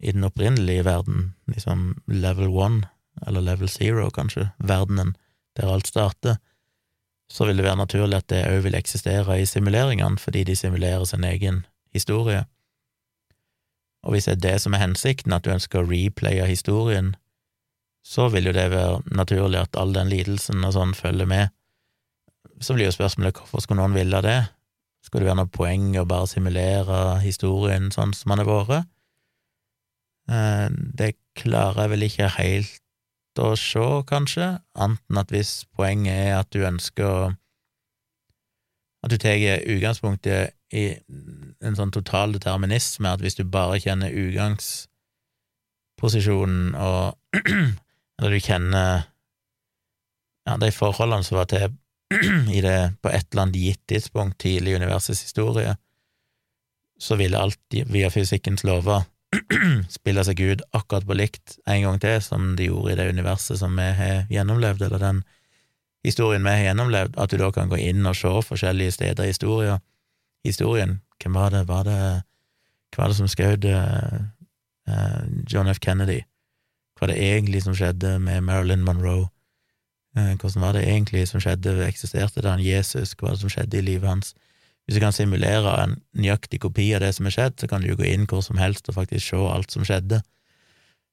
i den opprinnelige verden, liksom level one, eller level zero, kanskje, verdenen der alt starter, så vil det være naturlig at det òg vil eksistere i simuleringene, fordi de simulerer sin egen historie. Og hvis det er det som er hensikten, at du ønsker å replaye historien, så vil jo det være naturlig at all den lidelsen og sånn følger med. Så blir jo spørsmålet hvorfor skulle noen ville det? Skulle det være noe poeng å bare simulere historien sånn som den har vært? Eh, det klarer jeg vel ikke helt å se, kanskje, anten at hvis poenget er at du ønsker å At du tar utgangspunktet i en sånn total determinisme, at hvis du bare kjenner utgangsposisjonen og [CLEARS THROAT] Eller du kjenner ja, de forholdene som var til [CLEARS THROAT] i det på et eller annet gitt tidspunkt tidlig i universets historie, så ville alt via fysikkens lover [CLEARS THROAT] spille seg ut akkurat på likt en gang til som de gjorde i det universet som vi har gjennomlevd, eller den historien vi har gjennomlevd, at du da kan gå inn og se forskjellige steder i historien. Hvem var det, var det Hva var det som skjøt uh, John F. Kennedy? Hva var det egentlig som skjedde med Marilyn Monroe? Uh, hvordan var det egentlig som skjedde, eksisterte det en Jesus? Hva var det som skjedde i livet hans? Hvis du kan simulere en nøyaktig kopi av det som er skjedd, så kan du jo gå inn hvor som helst og faktisk se alt som skjedde,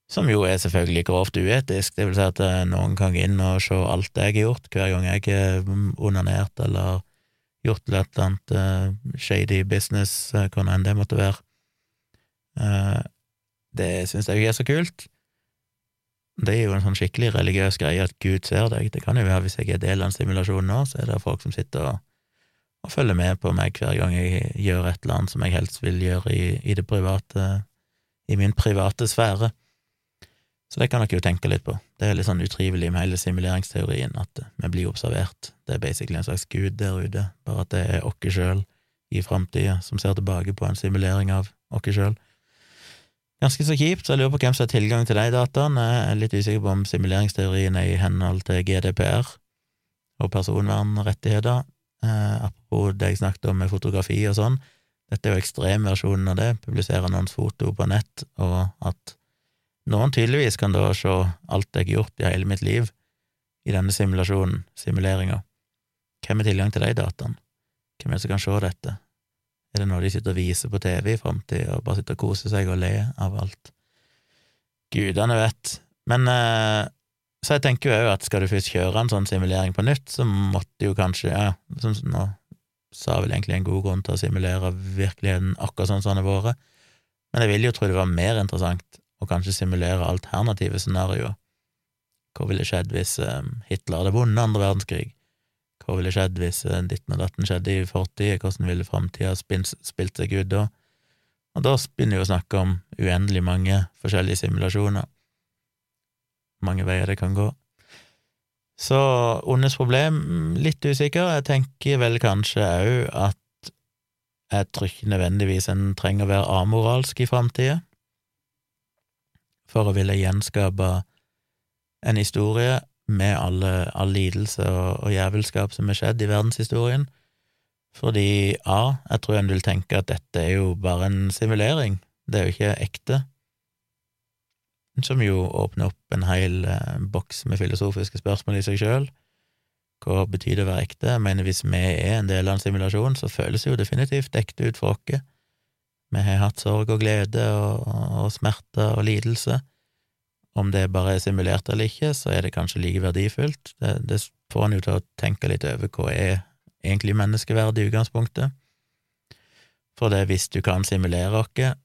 som jo er selvfølgelig grovt uetisk. Det vil si at noen kan gå inn og se alt jeg har gjort, hver gang jeg er onanert eller gjort et eller annet uh, shady business, uh, enn det måtte være. Uh, det syns jeg er så kult. Det er jo en sånn skikkelig religiøs greie at Gud ser deg. Det kan jo være hvis jeg er del av en simulasjon nå, så er det folk som sitter og og følger med på meg hver gang jeg gjør et eller annet som jeg helst vil gjøre i, i det private, i min private sfære. Så det kan dere jo tenke litt på. Det er litt sånn utrivelig med hele simuleringsteorien, at vi blir observert. Det er basically en slags gud der ute, bare at det er oss sjøl i framtida som ser tilbake på en simulering av oss sjøl. Ganske så kjipt, så jeg lurer på hvem som har tilgang til de dataene. Jeg er litt usikker på om simuleringsteorien er i henhold til GDPR og personvernrettigheter. Eh, apropos det jeg snakket om med fotografi og sånn, dette er jo ekstremversjonen av det, publisere noens foto på nett, og at noen tydeligvis kan da se alt jeg har gjort i hele mitt liv i denne simulasjonen, simuleringa. Hvem har tilgang til de dataene? Hvem er det som kan se dette? Er det noe de sitter og viser på TV i framtida, og bare sitter og koser seg og ler av alt? Gudene vet. Men eh, så jeg tenker jo òg at skal du først kjøre en sånn simulering på nytt, så måtte jo kanskje, ja, som nå sa vel egentlig en god grunn til å simulere virkeligheten akkurat sånn som den har vært, men jeg ville jo tro det var mer interessant å kanskje simulere alternative scenarioer. Hva ville skjedd hvis um, Hitler hadde vunnet andre verdenskrig? Hva ville skjedd hvis uh, ditten og datten skjedde i fortida? Hvordan ville framtida spilt seg ut da? Og da begynner vi å snakke om uendelig mange forskjellige simulasjoner mange veier det kan gå. Så Ondes problem, litt usikker. Jeg tenker vel kanskje òg at jeg tror ikke nødvendigvis en trenger å være amoralsk i framtida for å ville gjenskape en historie med alle, all lidelse og, og jævelskap som har skjedd i verdenshistorien. Fordi A, jeg tror en vil tenke at dette er jo bare en simulering, det er jo ikke ekte som jo åpner opp en hel eh, boks med filosofiske spørsmål i seg sjøl. Hva betyr det å være ekte? Jeg mener, hvis vi er en del av en simulasjon, så føles det jo definitivt ekte ut for oss. Vi har hatt sorg og glede og, og smerte og lidelse. Om det bare er simulert eller ikke, så er det kanskje like verdifullt. Det, det får en jo til å tenke litt over hva er egentlig menneskeverd i utgangspunktet. For det hvis du kan simulere oss,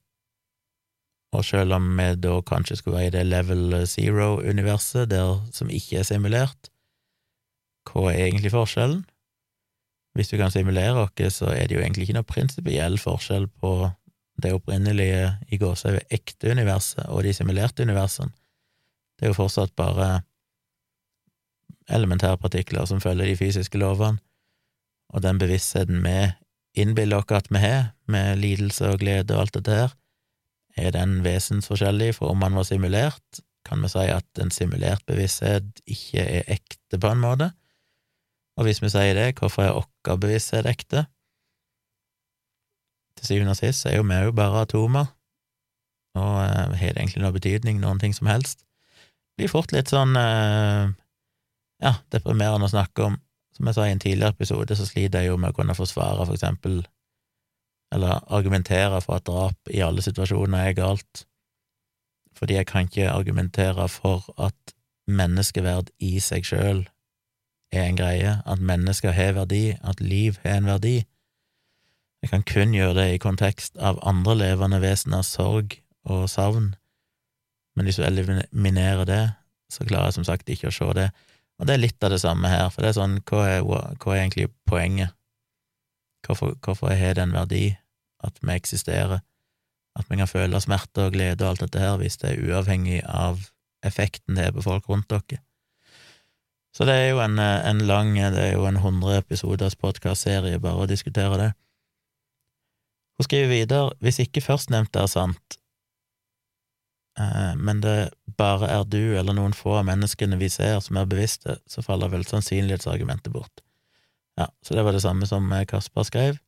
og selv om vi da kanskje skulle være i det level zero-universet, der som ikke er simulert, hva er egentlig forskjellen? Hvis du kan simulere oss, så er det jo egentlig ikke noe prinsipiell forskjell på det opprinnelige i gåsehudet ekte universet og de simulerte universene. Det er jo fortsatt bare elementærpartikler som følger de fysiske lovene, og den bevisstheten vi innbiller oss at vi har, med lidelse og glede og alt dette her, er den vesensforskjellig fra om man var simulert? Kan vi si at en simulert bevissthet ikke er ekte, på en måte? Og hvis vi sier det, hvorfor er vår bevissthet ekte? Til syvende og sist er jo vi jo bare atomer, og uh, har det egentlig noe betydning, noen ting som helst? Blir fort litt sånn uh, ja, deprimerende å snakke om. Som jeg sa i en tidligere episode, så sliter jeg jo med å kunne forsvare, for eksempel, eller argumentere for at drap i alle situasjoner er galt, fordi jeg kan ikke argumentere for at menneskeverd i seg sjøl er en greie, at mennesker har verdi, at liv har en verdi. Jeg kan kun gjøre det i kontekst av andre levende veseners sorg og savn, men hvis du eliminerer det, så klarer jeg som sagt ikke å se det. Og det er litt av det samme her, for det er sånn, hva er, hva er egentlig poenget? Hvorfor, hvorfor har det en verdi at vi eksisterer, at vi kan føle smerte og glede og alt dette her, hvis det er uavhengig av effekten det er på folk rundt dere? Så det er jo en, en lang, det er jo en hundre episoders podkastserie bare å diskutere det. Hun skriver videre, hvis ikke førstnevnte er sant, eh, men det bare er du eller noen få av menneskene vi ser som er bevisste, så faller vel sannsynlighetsargumentet bort. Ja, så det var det samme som Kasper skrev.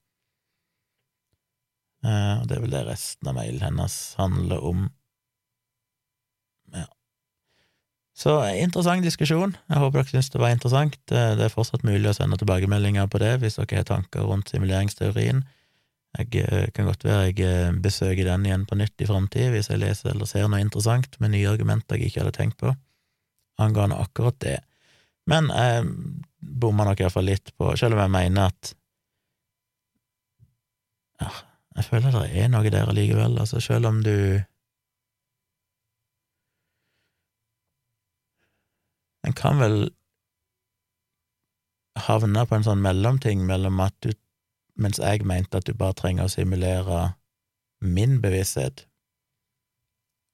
Eh, og det er vel det resten av mailen hennes handler om. Ja. Så interessant diskusjon. Jeg håper dere syns det var interessant. Det er fortsatt mulig å sende tilbakemeldinger på det hvis dere har tanker rundt simuleringsteorien. Jeg eh, kan godt være jeg eh, besøker den igjen på nytt i framtida hvis jeg leser eller ser noe interessant med nye argumenter jeg ikke hadde tenkt på angående akkurat det. Men jeg bomma nok iallfall litt på, selv om jeg mener at ja, jeg føler det er noe der allikevel, altså selv om du En kan vel havne på en sånn mellomting mellom at du mens jeg mente at du bare trenger å simulere min bevissthet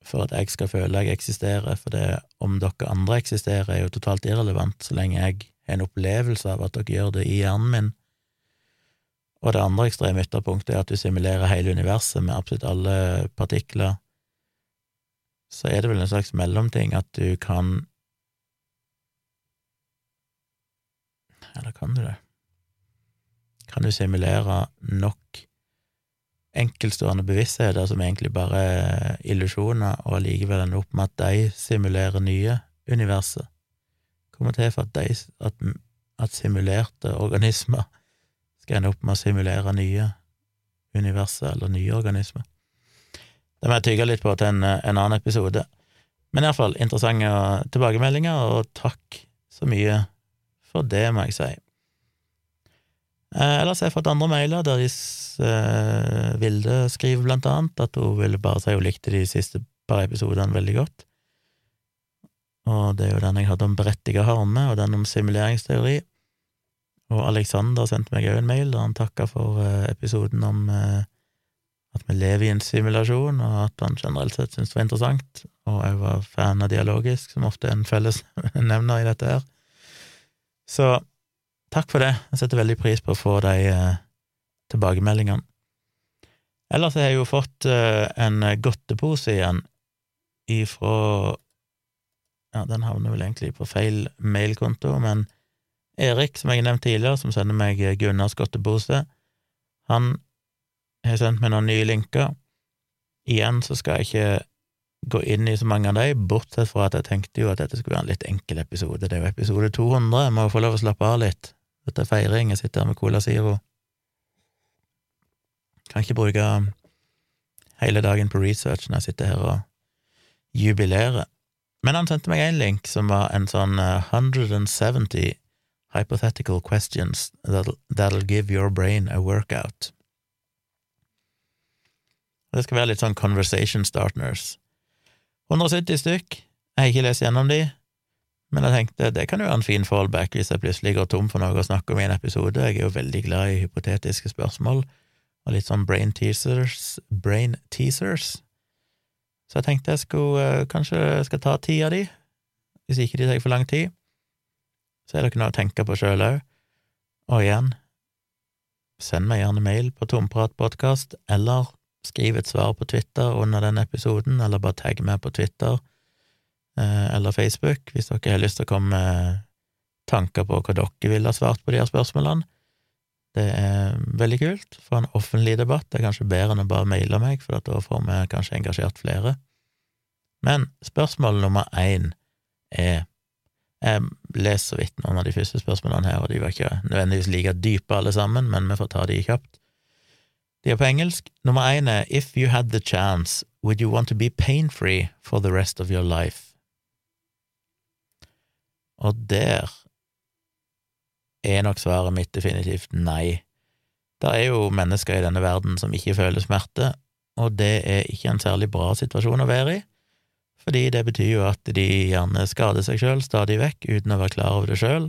for at jeg skal føle jeg eksisterer, for det om dere andre eksisterer, er jo totalt irrelevant så lenge jeg har en opplevelse av at dere gjør det i hjernen min. Og det andre ekstreme ytterpunktet er at du simulerer hele universet med absolutt alle partikler. Så er det vel en slags mellomting at du kan Eller kan du det? Kan du simulere nok enkeltstående bevisstheter som egentlig bare er illusjoner, og allikevel ende opp med at de simulerer nye universer. Kommer til for at, de, at, at simulerte organismer skal ende opp med å simulere nye universer, eller nye organismer. Det må jeg tygge litt på til en, en annen episode. Men iallfall interessante tilbakemeldinger, og takk så mye for det, må jeg si. Eh, ellers har jeg fått andre mailer der eh, Vilde skriver blant annet at hun ville bare si hun likte de siste par episodene veldig godt. Og det er jo den jeg hadde om berettiga harme, og den om simuleringsteori. Og Alexander sendte meg òg en mail der han takka for eh, episoden om eh, at vi lever i en simulasjon, og at han generelt sett syntes det var interessant, og jeg var fan av dialogisk, som ofte er en felles [LAUGHS] nevner i dette her. Så takk for det. Jeg setter veldig pris på å få de eh, tilbakemeldingene. Ellers har jeg jo fått eh, en godtepose igjen ifra Ja, den havner vel egentlig på feil mailkonto, men Erik, som jeg har nevnt tidligere, som sender meg Gunnars godtepose, han har sendt meg noen nye linker. Igjen så skal jeg ikke gå inn i så mange av de, bortsett fra at jeg tenkte jo at dette skulle være en litt enkel episode. Det er jo episode 200, jeg må få lov å slappe av litt. Dette er feiring, jeg sitter her med Cola Zero. Kan ikke bruke hele dagen på research når jeg sitter her og jubilerer. Men han sendte meg en link som var en sånn 170 eh, hypothetical questions that'll, that'll give your brain a workout. Det skal være litt sånn conversation starters. 170 stykk. Jeg har ikke lest gjennom de, men jeg tenkte det kan jo være en fin fallback hvis jeg plutselig går tom for noe å snakke om i en episode. Jeg er jo veldig glad i hypotetiske spørsmål og litt sånn brain teasers. Brain teasers. Så jeg tenkte jeg skulle kanskje kanskje skal ta ti av de, hvis ikke de tar for lang tid. Så er det ikke noe å tenke på sjøl òg. Og igjen, send meg gjerne mail på Tompratpodkast, eller skriv et svar på Twitter under den episoden, eller bare tagg meg på Twitter Eh, eller Facebook, hvis dere har lyst til å komme med tanker på hva dere ville ha svart på de her spørsmålene. Det er veldig kult. Få en offentlig debatt det er kanskje bedre enn å bare maile meg, for da får vi kanskje engasjert flere. Men spørsmål nummer én er Jeg leser så vidt noen av de første spørsmålene her, og de var ikke nødvendigvis like dype alle sammen, men vi får ta de kjapt. De er på engelsk. Nummer én er If you had the chance, would you want to be pain-free for the rest of your life? Og der er nok svaret mitt definitivt nei. Det er jo mennesker i denne verden som ikke føler smerte, og det er ikke en særlig bra situasjon å være i, fordi det betyr jo at de gjerne skader seg sjøl stadig vekk uten å være klar over det sjøl,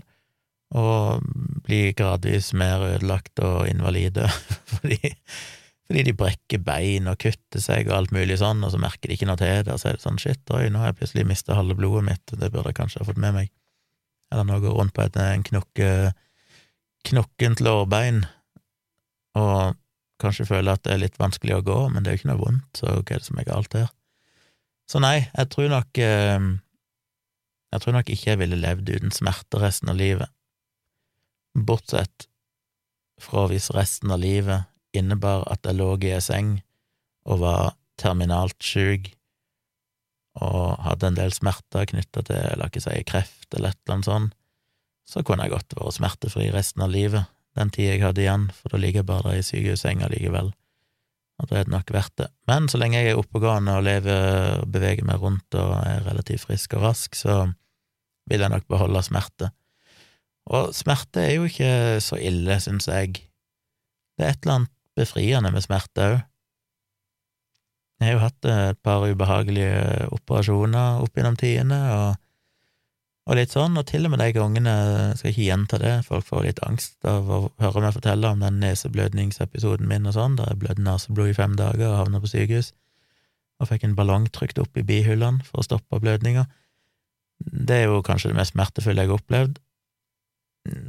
og blir gradvis mer ødelagt og invalide [LAUGHS] fordi, fordi de brekker bein og kutter seg og alt mulig sånn, og så merker de ikke noe til det, og så er det sånn shit, oi, nå har jeg plutselig mista halve blodet mitt, det burde jeg kanskje ha fått med meg eller går rundt på et en knokke, knokkent lårbein og kanskje føler at det er litt vanskelig å gå, men det er jo ikke noe vondt, så hva er det som er galt her? Så nei, jeg tror nok eh, Jeg tror nok ikke jeg ville levd uten smerte resten av livet, bortsett fra hvis resten av livet innebar at jeg lå i ei seng og var terminalt sjuk og hadde en del smerter knytta til, la ikke si, kreft eller et eller annet sånt, så kunne jeg godt vært smertefri resten av livet, den tida jeg hadde igjen, for da ligger jeg bare der i sykehussenga likevel, og da er det nok verdt det. Men så lenge jeg er oppegående og lever og beveger meg rundt og er relativt frisk og rask, så vil jeg nok beholde smerte. Og smerte er jo ikke så ille, syns jeg. Det er et eller annet befriende med smerte òg. Jeg har jo hatt et par ubehagelige operasjoner opp gjennom tidene, og, og, litt sånn, og til og med de gangene jeg Skal ikke gjenta det, folk får litt angst av å høre meg fortelle om den neseblødningsepisoden min og sånn, der jeg blødde neseblod i fem dager og havna på sykehus, og fikk en ballong trykt opp i bihullene for å stoppe blødninga. Det er jo kanskje det mest smertefulle jeg har opplevd.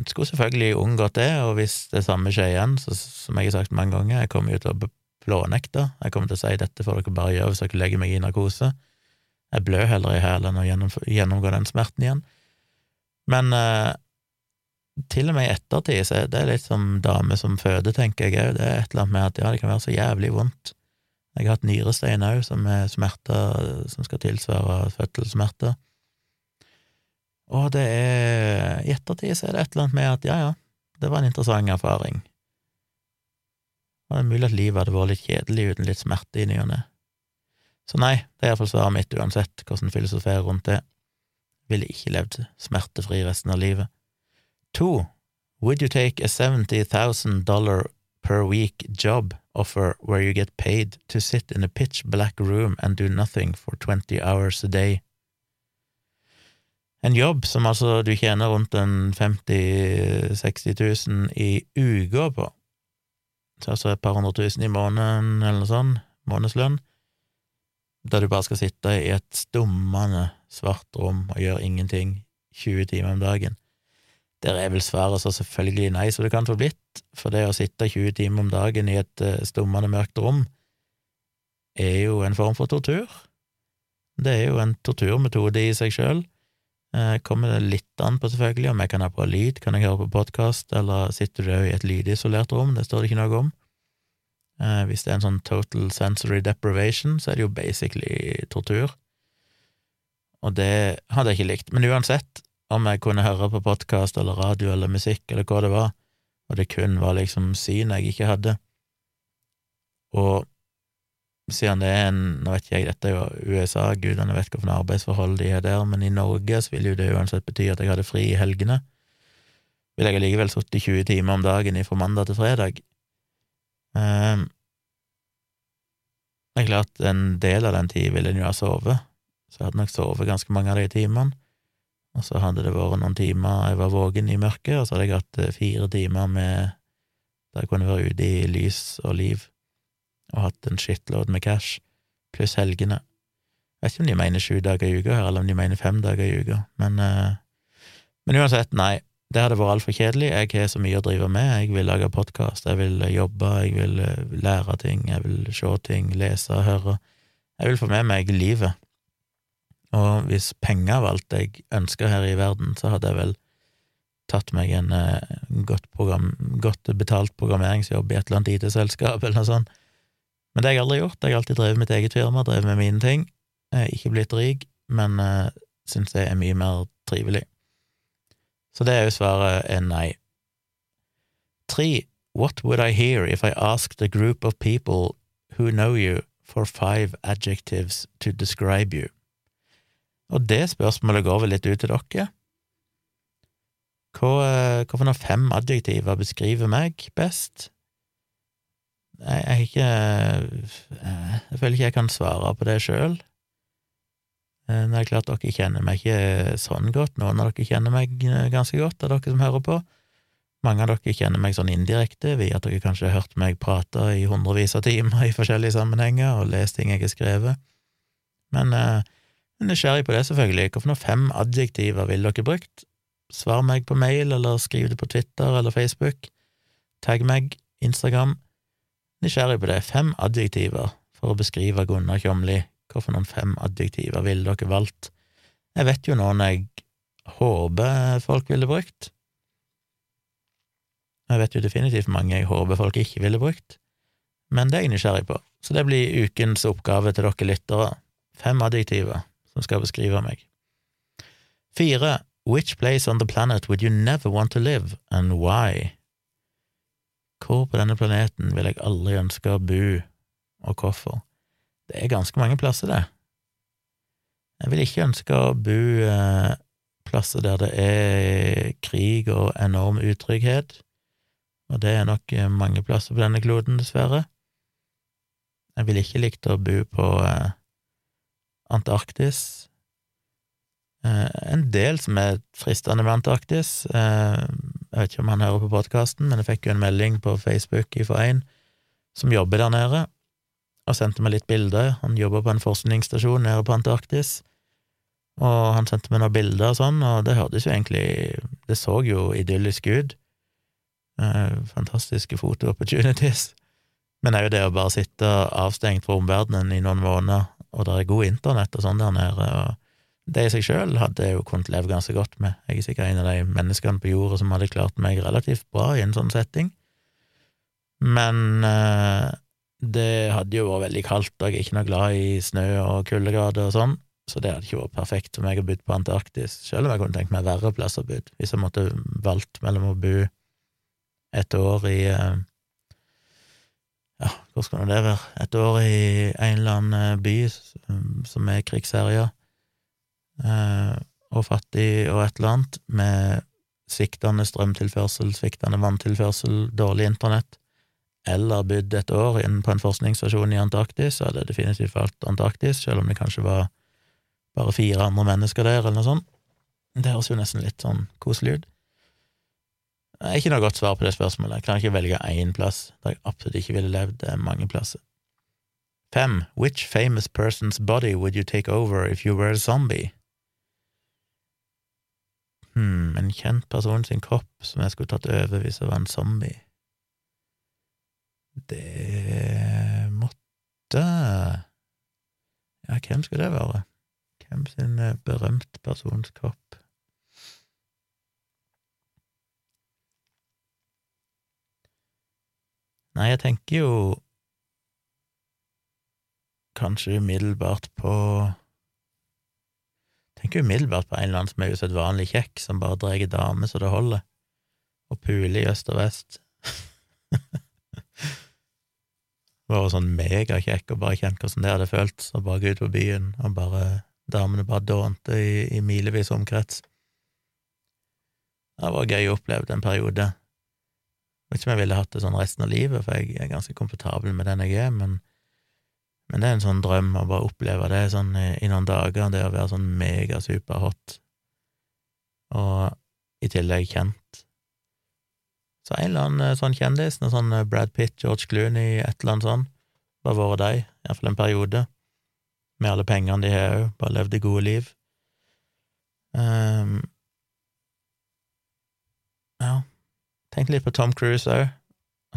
Skulle selvfølgelig unngått det, og hvis det samme skjer igjen, så som jeg har sagt mange ganger, jeg kommer jo til å blånekte, Jeg kommer til å si dette får dere bare gjøre hvis dere legger meg i narkose. Jeg blør heller i hælen å gjennomgå den smerten igjen. Men eh, til og med i ettertid så er det litt som dame som føder, tenker jeg òg. Det er et eller annet med at ja, det kan være så jævlig vondt. Jeg har hatt nyrestein òg, som er smerter som skal tilsvare fødselssmerter. Og det er I ettertid så er det et eller annet med at ja, ja, det var en interessant erfaring. Og det er mulig at livet hadde vært litt kjedelig uten litt smerte i ny og ne. Så nei, det er iallfall svaret mitt uansett hvordan filosoferer rundt det. Ville ikke levd smertefri resten av livet. To, would you take a 70,000 dollar per week job offer where you get paid to sit in a pitch black room and do nothing for 20 hours a day? En jobb som altså du tjener rundt en 50 000-60 000 i uka på, altså et par hundre tusen i måneden eller noe sånt, månedslønn, der du bare skal sitte i et stummende svart rom og gjøre ingenting 20 timer om dagen. Der er vel svaret så selvfølgelig nei så det kan få blitt, for det å sitte 20 timer om dagen i et uh, stummende mørkt rom er jo en form for tortur. Det er jo en torturmetode i seg sjøl. Eh, kommer det litt an på, selvfølgelig, om jeg kan ha på lyd, kan jeg høre på podkast, eller sitter du i et lydisolert rom, det står det ikke noe om. Eh, hvis det er en sånn total sensory deprivation, så er det jo basically tortur. Og det hadde jeg ikke likt. Men uansett, om jeg kunne høre på podkast eller radio eller musikk eller hva det var, og det kun var liksom syn jeg ikke hadde, og siden det er en Nå vet ikke jeg, dette er jo USA, gudene vet hvilke arbeidsforhold de har der, men i Norge så vil jo det uansett bety at jeg hadde fri i helgene. Ville jeg allikevel sittet 20 timer om dagen fra mandag til fredag. Um, det er klart, en del av den tid ville en jo ha sovet, så jeg hadde nok sovet ganske mange av de timene. Og så hadde det vært noen timer jeg var våken i mørket, og så hadde jeg hatt eh, fire timer med der jeg kunne være ute i lys og liv og hatt en shitload med cash, pluss helgene. Jeg vet ikke om de mener sju dager i uka her, eller om de mener fem dager i uka, men, uh, men uansett, nei, det hadde vært altfor kjedelig. Jeg har så mye å drive med. Jeg vil lage podkast, jeg vil jobbe, jeg vil eh, lære ting, jeg vil se ting, lese, høre. Jeg vil få med meg livet. Og hvis penger var alt jeg ønska her i verden, så hadde jeg vel tatt meg en eh, godt, program, godt betalt programmeringsjobb i et eller annet IT-selskap, eller noe sånt. Men det har jeg aldri gjort. Jeg har alltid drevet mitt eget firma, drevet med mine ting. Jeg har ikke blitt rik, men uh, syns det er mye mer trivelig. Så det er jo svaret er nei. Tre. What would I hear if I asked a group of people who know you for five adjectives to describe you? Og det spørsmålet går vel litt ut til dere. Hva, eh, hva for fem adjektiver beskriver meg best? Jeg, jeg, ikke, eh, jeg føler ikke jeg kan svare på det sjøl. Eh, det er klart dere kjenner meg ikke sånn godt, noen av dere kjenner meg ganske godt, av dere som hører på. Mange av dere kjenner meg sånn indirekte, via at dere kanskje har hørt meg prate i hundrevis av timer i forskjellige sammenhenger og lest ting jeg har skrevet. Men er nysgjerrig på det, selvfølgelig. Hvilke fem adjektiver ville dere brukt? Svar meg på mail, eller skriv det på Twitter eller Facebook. Tagg meg, Instagram. Nysgjerrig på det. Fem adjektiver for å beskrive Gunnar Kjomli. Hvorfor noen fem adjektiver ville dere valgt? Jeg vet jo noen jeg håper folk ville brukt. Jeg vet jo definitivt mange jeg håper folk ikke ville brukt, men det er jeg nysgjerrig på. Så det blir ukens oppgave til dere lyttere. Fem adjektiver som skal beskrive meg. Fire. Which place on the planet would you never want to live, and why? Hvor på denne planeten vil jeg aldri ønske å bo, og hvorfor? Det er ganske mange plasser, det. Jeg vil ikke ønske å bo eh, plasser der det er krig og enorm utrygghet, og det er nok eh, mange plasser på denne kloden, dessverre. Jeg vil ikke likt å bo på eh, Antarktis, en del som er fristende med Antarktis. Jeg vet ikke om han hører på podkasten, men jeg fikk jo en melding på Facebook fra en som jobber der nede, og sendte meg litt bilder. Han jobber på en forskningsstasjon nede på Antarktis, og han sendte meg noen bilder og sånn, og det hørtes jo egentlig Det så jo idyllisk ut. Eh, fantastiske foto-opportunities. Men jo det å bare sitte avstengt fra omverdenen i noen måneder, og det er god internett og sånn der nede, og det i seg sjøl hadde jeg jo kunnet leve ganske godt med. Jeg er sikkert en av de menneskene på jorda som hadde klart meg relativt bra i en sånn setting. Men eh, det hadde jo vært veldig kaldt, og jeg er ikke noe glad i snø og kuldegrader og sånn, så det hadde ikke vært perfekt for meg å bo på Antarktis, selv om jeg kunne tenkt meg verre plass å bo, hvis jeg måtte valgt mellom å bo et år i eh, ja, hvor skal nå det være, et år i en eller annen by som er krigsherja, Eh, og fattig og et eller annet, med sviktende strømtilførsel, sviktende vanntilførsel, dårlig internett, eller bodd et år inne på en forskningsstasjon i Antarktis, så hadde jeg definitivt valgt Antarktis, selv om det kanskje var bare fire andre mennesker der, eller noe sånt. Det høres jo nesten litt sånn koselig ut. Det er ikke noe godt svar på det spørsmålet. Jeg kan ikke velge én plass der jeg absolutt ikke ville levd. Mange plasser. Fem. Which famous person's body would you take over if you were a zombie? Hm, en kjent person sin kropp som jeg skulle tatt over hvis jeg var en zombie. Det måtte Ja, hvem skulle det være? Hvem sin eh, berømt persons kropp? Nei, jeg tenker jo kanskje umiddelbart på Tenker umiddelbart på en eller annen som er usedvanlig kjekk, som bare drar damer så det holder, og puler i øst og vest. [LAUGHS] Vært sånn megakjekk og bare kjent hvordan det hadde føltes å bare gå ut på byen, og bare damene bare dånte i, i milevis omkrets. Det var gøy å oppleve en periode. Vet ikke om jeg ville hatt det sånn resten av livet, for jeg er ganske komfortabel med den jeg er, men men det er en sånn drøm å bare oppleve det sånn i, i noen dager, det å være sånn megasuperhot, og i tillegg kjent. Så en eller annen eh, sånn kjendis, noe sånn eh, Brad Pitt, George Clooney, et eller annet sånn, bare vært de, iallfall en periode, med alle pengene de har òg, bare levd det gode liv. Um, ja, tenkte litt på Tom Cruise òg.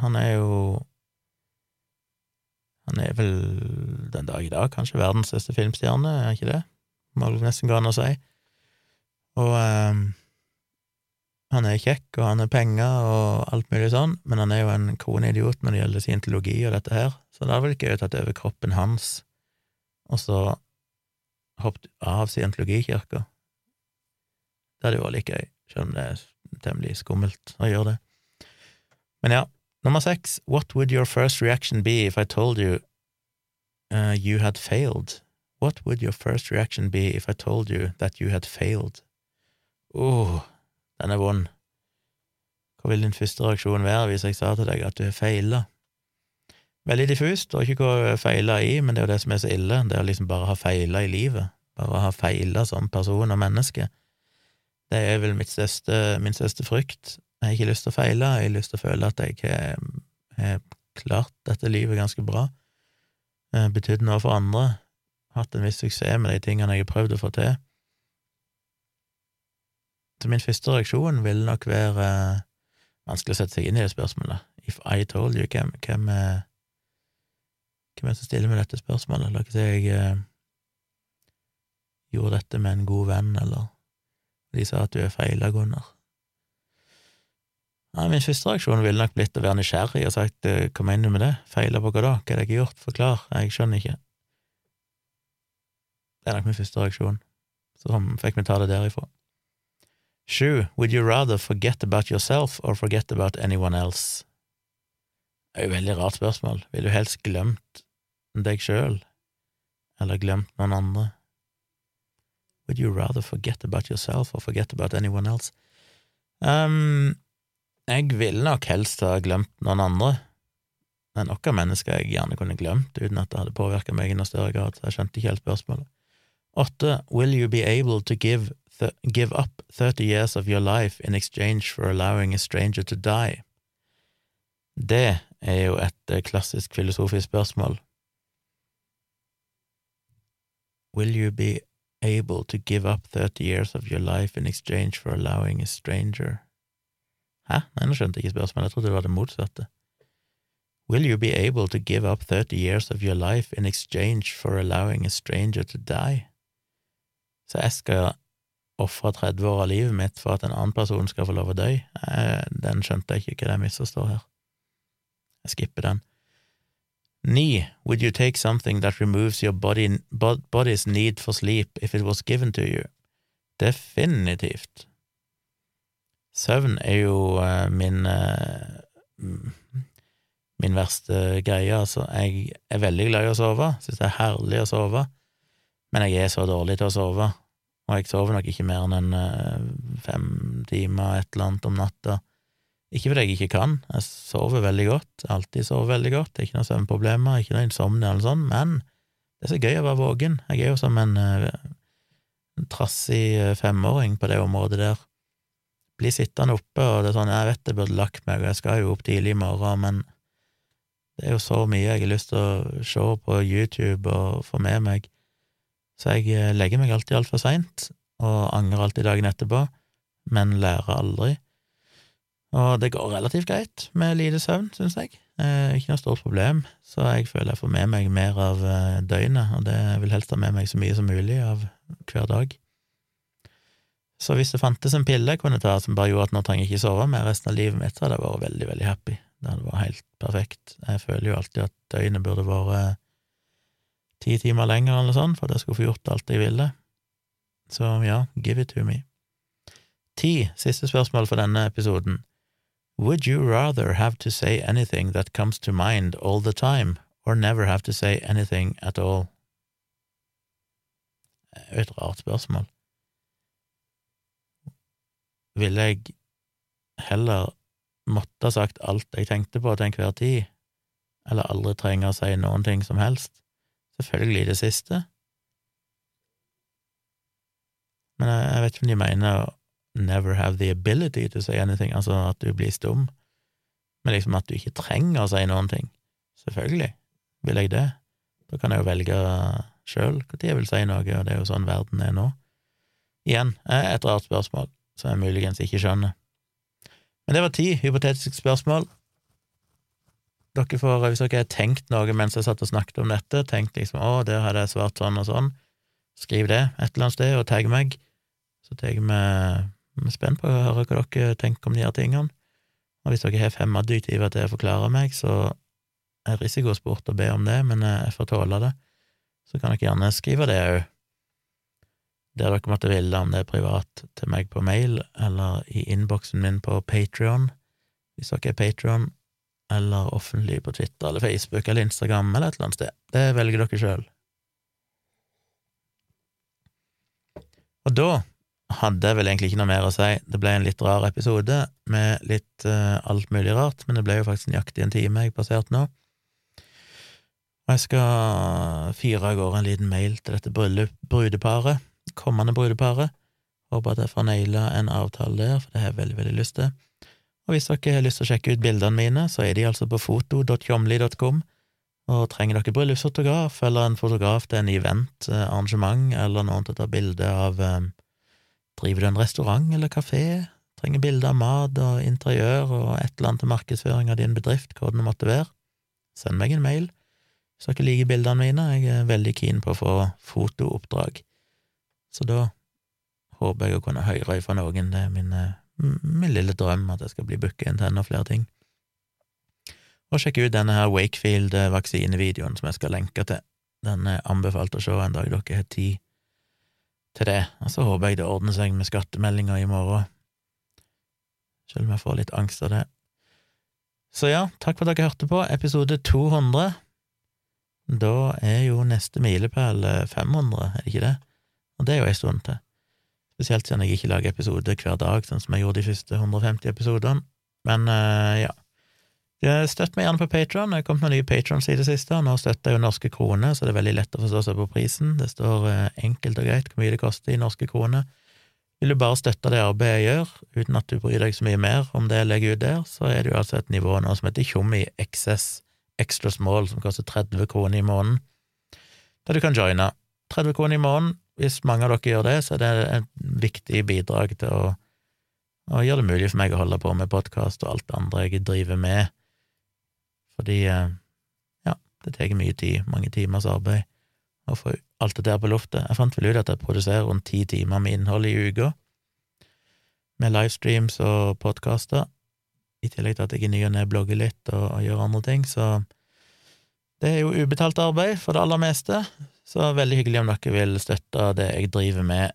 Han er jo han er vel den dag i dag kanskje verdens største filmstjerne, er ikke det? Må nesten gå an å si. Og um, Han er kjekk, og han har penger og alt mulig sånn, men han er jo en kroneidiot når det gjelder scientologi og dette her, så vel ikke jeg tatt over kroppen hans og så hoppet av scientologikirka. Det hadde jo vært like gøy, selv om det er temmelig skummelt å gjøre det. Men ja, nummer seks, what would your first reaction be if I told you uh, you had failed? What would your first reaction be if I told you that you had failed? oh, den er vond. Hva vil din første reaksjon være hvis jeg sa til deg at du har feila? Veldig diffust, og ikke hva feila i, men det er jo det som er så ille, det er å liksom bare ha feila i livet, bare ha feila som person og menneske. Det er vel største, min største frykt. Jeg har ikke lyst til å feile, jeg har lyst til å føle at jeg har klart dette livet ganske bra, eh, betydd noe for andre, hatt en viss suksess med de tingene jeg har prøvd å få til. Min første reaksjon vil nok være uh, vanskelig å sette seg inn i det spørsmålet. If I told you, hvem, hvem, uh, hvem er det som stiller med dette spørsmålet? La oss si jeg uh, gjorde dette med en god venn, eller de sa at du er feila, Gunnar. Ja, min første reaksjon ville nok blitt å være nysgjerrig og sagt hva mener du med det, feila på hva da, hva har jeg gjort, forklar, jeg skjønner ikke. Det er nok min første reaksjon, så fikk vi ta det derifra. Sju, would you rather forget about yourself or forget about anyone else? Det er jo et veldig rart spørsmål. Vil du helst glemt deg sjøl, eller glemt noen andre? Would you rather forget about yourself or forget about anyone else? Um, jeg ville nok helst ha glemt noen andre. Det er noen mennesker jeg gjerne kunne glemt uten at det hadde påvirka meg i noe større grad, så jeg skjønte ikke helt spørsmålet. Åtte, will you be able to give give up 30 years of your life in exchange for allowing a stranger to die? Det er jo et eh, klassisk filosofisk spørsmål. Will you be able to give up 30 years of your life in exchange for allowing a stranger Hæ? Nei, nå skjønte jeg ikke spørsmålet, jeg trodde det var det motsatte. Will you be able to give up 30 years of your life in exchange for allowing a stranger to die? Så jeg skal ofre 30 år av livet mitt for at en annen person skal få lov å dø, eh, den skjønte jeg ikke hva det misforstår her. Jeg skipper den. Ni, would you take something that removes your body, body's need for sleep if it was given to you? Definitivt. Søvn er jo uh, min uh, min verste greie, altså. Jeg er veldig glad i å sove, syns det er herlig å sove, men jeg er så dårlig til å sove og jeg sover nok ikke mer enn en eh, fem timer, et eller annet om natta. Ikke fordi jeg ikke kan, jeg sover veldig godt, alltid sover veldig godt, ikke noe søvnproblemer, ikke noe insomnia eller sånn, men det er så gøy å være våken. Jeg er jo som en, eh, en trassig eh, femåring på det området der. Blir sittende oppe, og det er sånn, jeg vet jeg burde lagt meg, og jeg skal jo opp tidlig i morgen, men det er jo så mye jeg har lyst til å se på YouTube og få med meg så jeg eh, legger meg alltid altfor seint, og angrer alltid dagen etterpå, men lærer aldri. Og det går relativt greit med lite søvn, syns jeg. Eh, ikke noe stort problem, så jeg føler jeg får med meg mer av eh, døgnet, og det vil helst ha med meg så mye som mulig av hver dag. Så hvis det fantes en pille jeg kunne ta som bare gjorde at nå trenger jeg ikke sove mer resten av livet mitt, så hadde jeg vært veldig, veldig happy. Det hadde vært helt perfekt. Jeg føler jo alltid at døgnet burde vært ti timer lenger eller sånn, for at jeg skulle få gjort alt jeg ville. Så ja, give it to me. Ti, siste spørsmål for denne episoden. Would you rather have to say anything that comes to mind all the time, or never have to say anything at all? Er et rart spørsmål. Ville jeg heller måtte ha sagt alt jeg tenkte på til enhver tid, eller aldri trenge å si noen ting som helst? Selvfølgelig det siste. Men jeg, vet ikke om de mener never have the ability to say anything, altså at du blir stum, men liksom at du ikke trenger å si noen ting. Selvfølgelig vil jeg det. Da kan jeg jo velge sjøl når jeg vil si noe, og det er jo sånn verden er nå. Igjen, et rart spørsmål som jeg muligens ikke skjønner. Men det var ti hypotetiske spørsmål. Dere får, hvis dere har tenkt noe mens jeg satt og snakket om dette, tenkt liksom å, der hadde jeg svart sånn og sånn, skriv det et eller annet sted og tagg meg, så tar vi er spent på å høre hva dere tenker om de her tingene. Og hvis dere har fem adjektiver til å forklare meg, så er risikosport å be om det, men jeg får tåle det. Så kan dere gjerne skrive det òg, der dere måtte ville, om det er privat til meg på mail eller i innboksen min på Patrion, hvis dere er Patrion, eller offentlig på Twitter eller Facebook eller Instagram eller et eller annet sted. Det velger dere sjøl. Og da hadde jeg vel egentlig ikke noe mer å si. Det ble en litt rar episode med litt uh, alt mulig rart, men det ble jo faktisk nøyaktig en time jeg passerte nå. Og jeg skal fyre av gårde en liten mail til dette brudeparet, kommende brudeparet. Håper at jeg får naila en avtale der, for det har jeg veldig, veldig lyst til. Og hvis dere har lyst til å sjekke ut bildene mine, så er de altså på foto.tjomli.com. Og trenger dere bryllupsfotograf eller en fotograf til en event, eh, arrangement, eller noen til å ta bilde av um, Driver du en restaurant eller kafé? Trenger bilde av mat og interiør og et eller annet til markedsføring av din bedrift, hva det måtte være? Send meg en mail. Hvis dere liker bildene mine, jeg er veldig keen på å få fotooppdrag. Så da håper jeg å kunne høre fra noen. Det er min, eh, min lille drøm at jeg skal bli booka inn til enda flere ting. Og sjekke ut denne her Wakefield-vaksinevideoen som jeg skal lenke til. Den er anbefalt å se en dag dere har tid til det. Og så håper jeg det ordner seg med skattemeldinga i morgen, selv om jeg får litt angst av det. Så ja, takk for at dere hørte på episode 200. Da er jo neste milepæl 500, er det ikke det? Og det er jo ei stund til. Spesielt siden jeg ikke lager episoder hver dag, sånn som jeg gjorde de første 150 episodene. Men uh, ja. Støtt meg gjerne på Patron. Det har kommet noen nye patrons i det siste. Nå støtter jeg jo norske kroner, så det er veldig lett å forstå seg på prisen. Det står uh, enkelt og greit hvor mye det koster i norske kroner. Vil du bare støtte det arbeidet jeg gjør, uten at du bryr deg så mye mer om det jeg legger ut der, så er det jo altså et nivå nå som heter Tjommi XS Extra Small, som koster 30 kroner i måneden, der du kan joine. 30 kroner i måneden. Hvis mange av dere gjør det, så er det et viktig bidrag til å, å gjøre det mulig for meg å holde på med podkast og alt det andre jeg driver med, fordi, eh, ja, det tar mye tid, mange timers arbeid, å få alt det der på luftet. Jeg fant vel ut at jeg produserer rundt ti timer med innhold i uka, med livestreams og podkaster, i tillegg til at jeg i ny og ne blogger litt og, og, gjør andre ting, så det er jo ubetalt arbeid for det aller meste, så veldig hyggelig om dere vil støtte det jeg driver med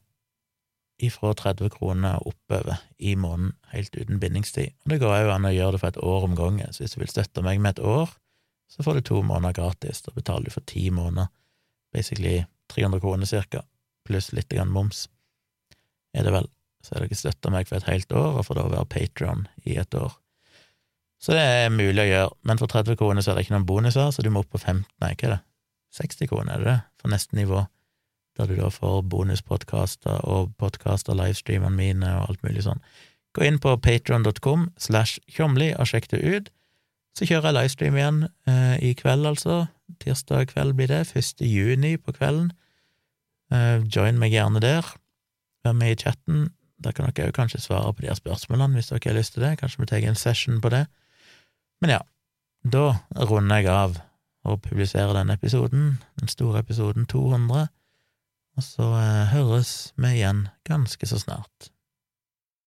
ifra 30 kroner oppover i måneden, helt uten bindingstid. Og det går òg an å gjøre det for et år om gangen, så hvis du vil støtte meg med et år, så får du to måneder gratis, da betaler du for ti måneder, basically 300 kroner cirka, pluss litt grann moms, er det vel. Så er dere støtta meg for et helt år, og får da være Patron i et år. Så det er mulig å gjøre, men for 30 kroner så er det ikke noen bonuser, så du må opp på 15, nei, er det, 60 kroner, er det det, for neste nivå, der du da får bonuspodkaster og podkaster, livestreamene mine og alt mulig sånn. Gå inn på patron.com slash tjomli og sjekk det ut. Så kjører jeg livestream igjen eh, i kveld, altså. Tirsdag kveld blir det, 1. juni på kvelden. Eh, join meg gjerne der. Vær med i chatten. Da kan dere òg kanskje svare på de her spørsmålene hvis dere har lyst til det. Kanskje vi tar en session på det. Men ja, da runder jeg av og publisere denne episoden, den store episoden 200, og så eh, høres vi igjen ganske så snart.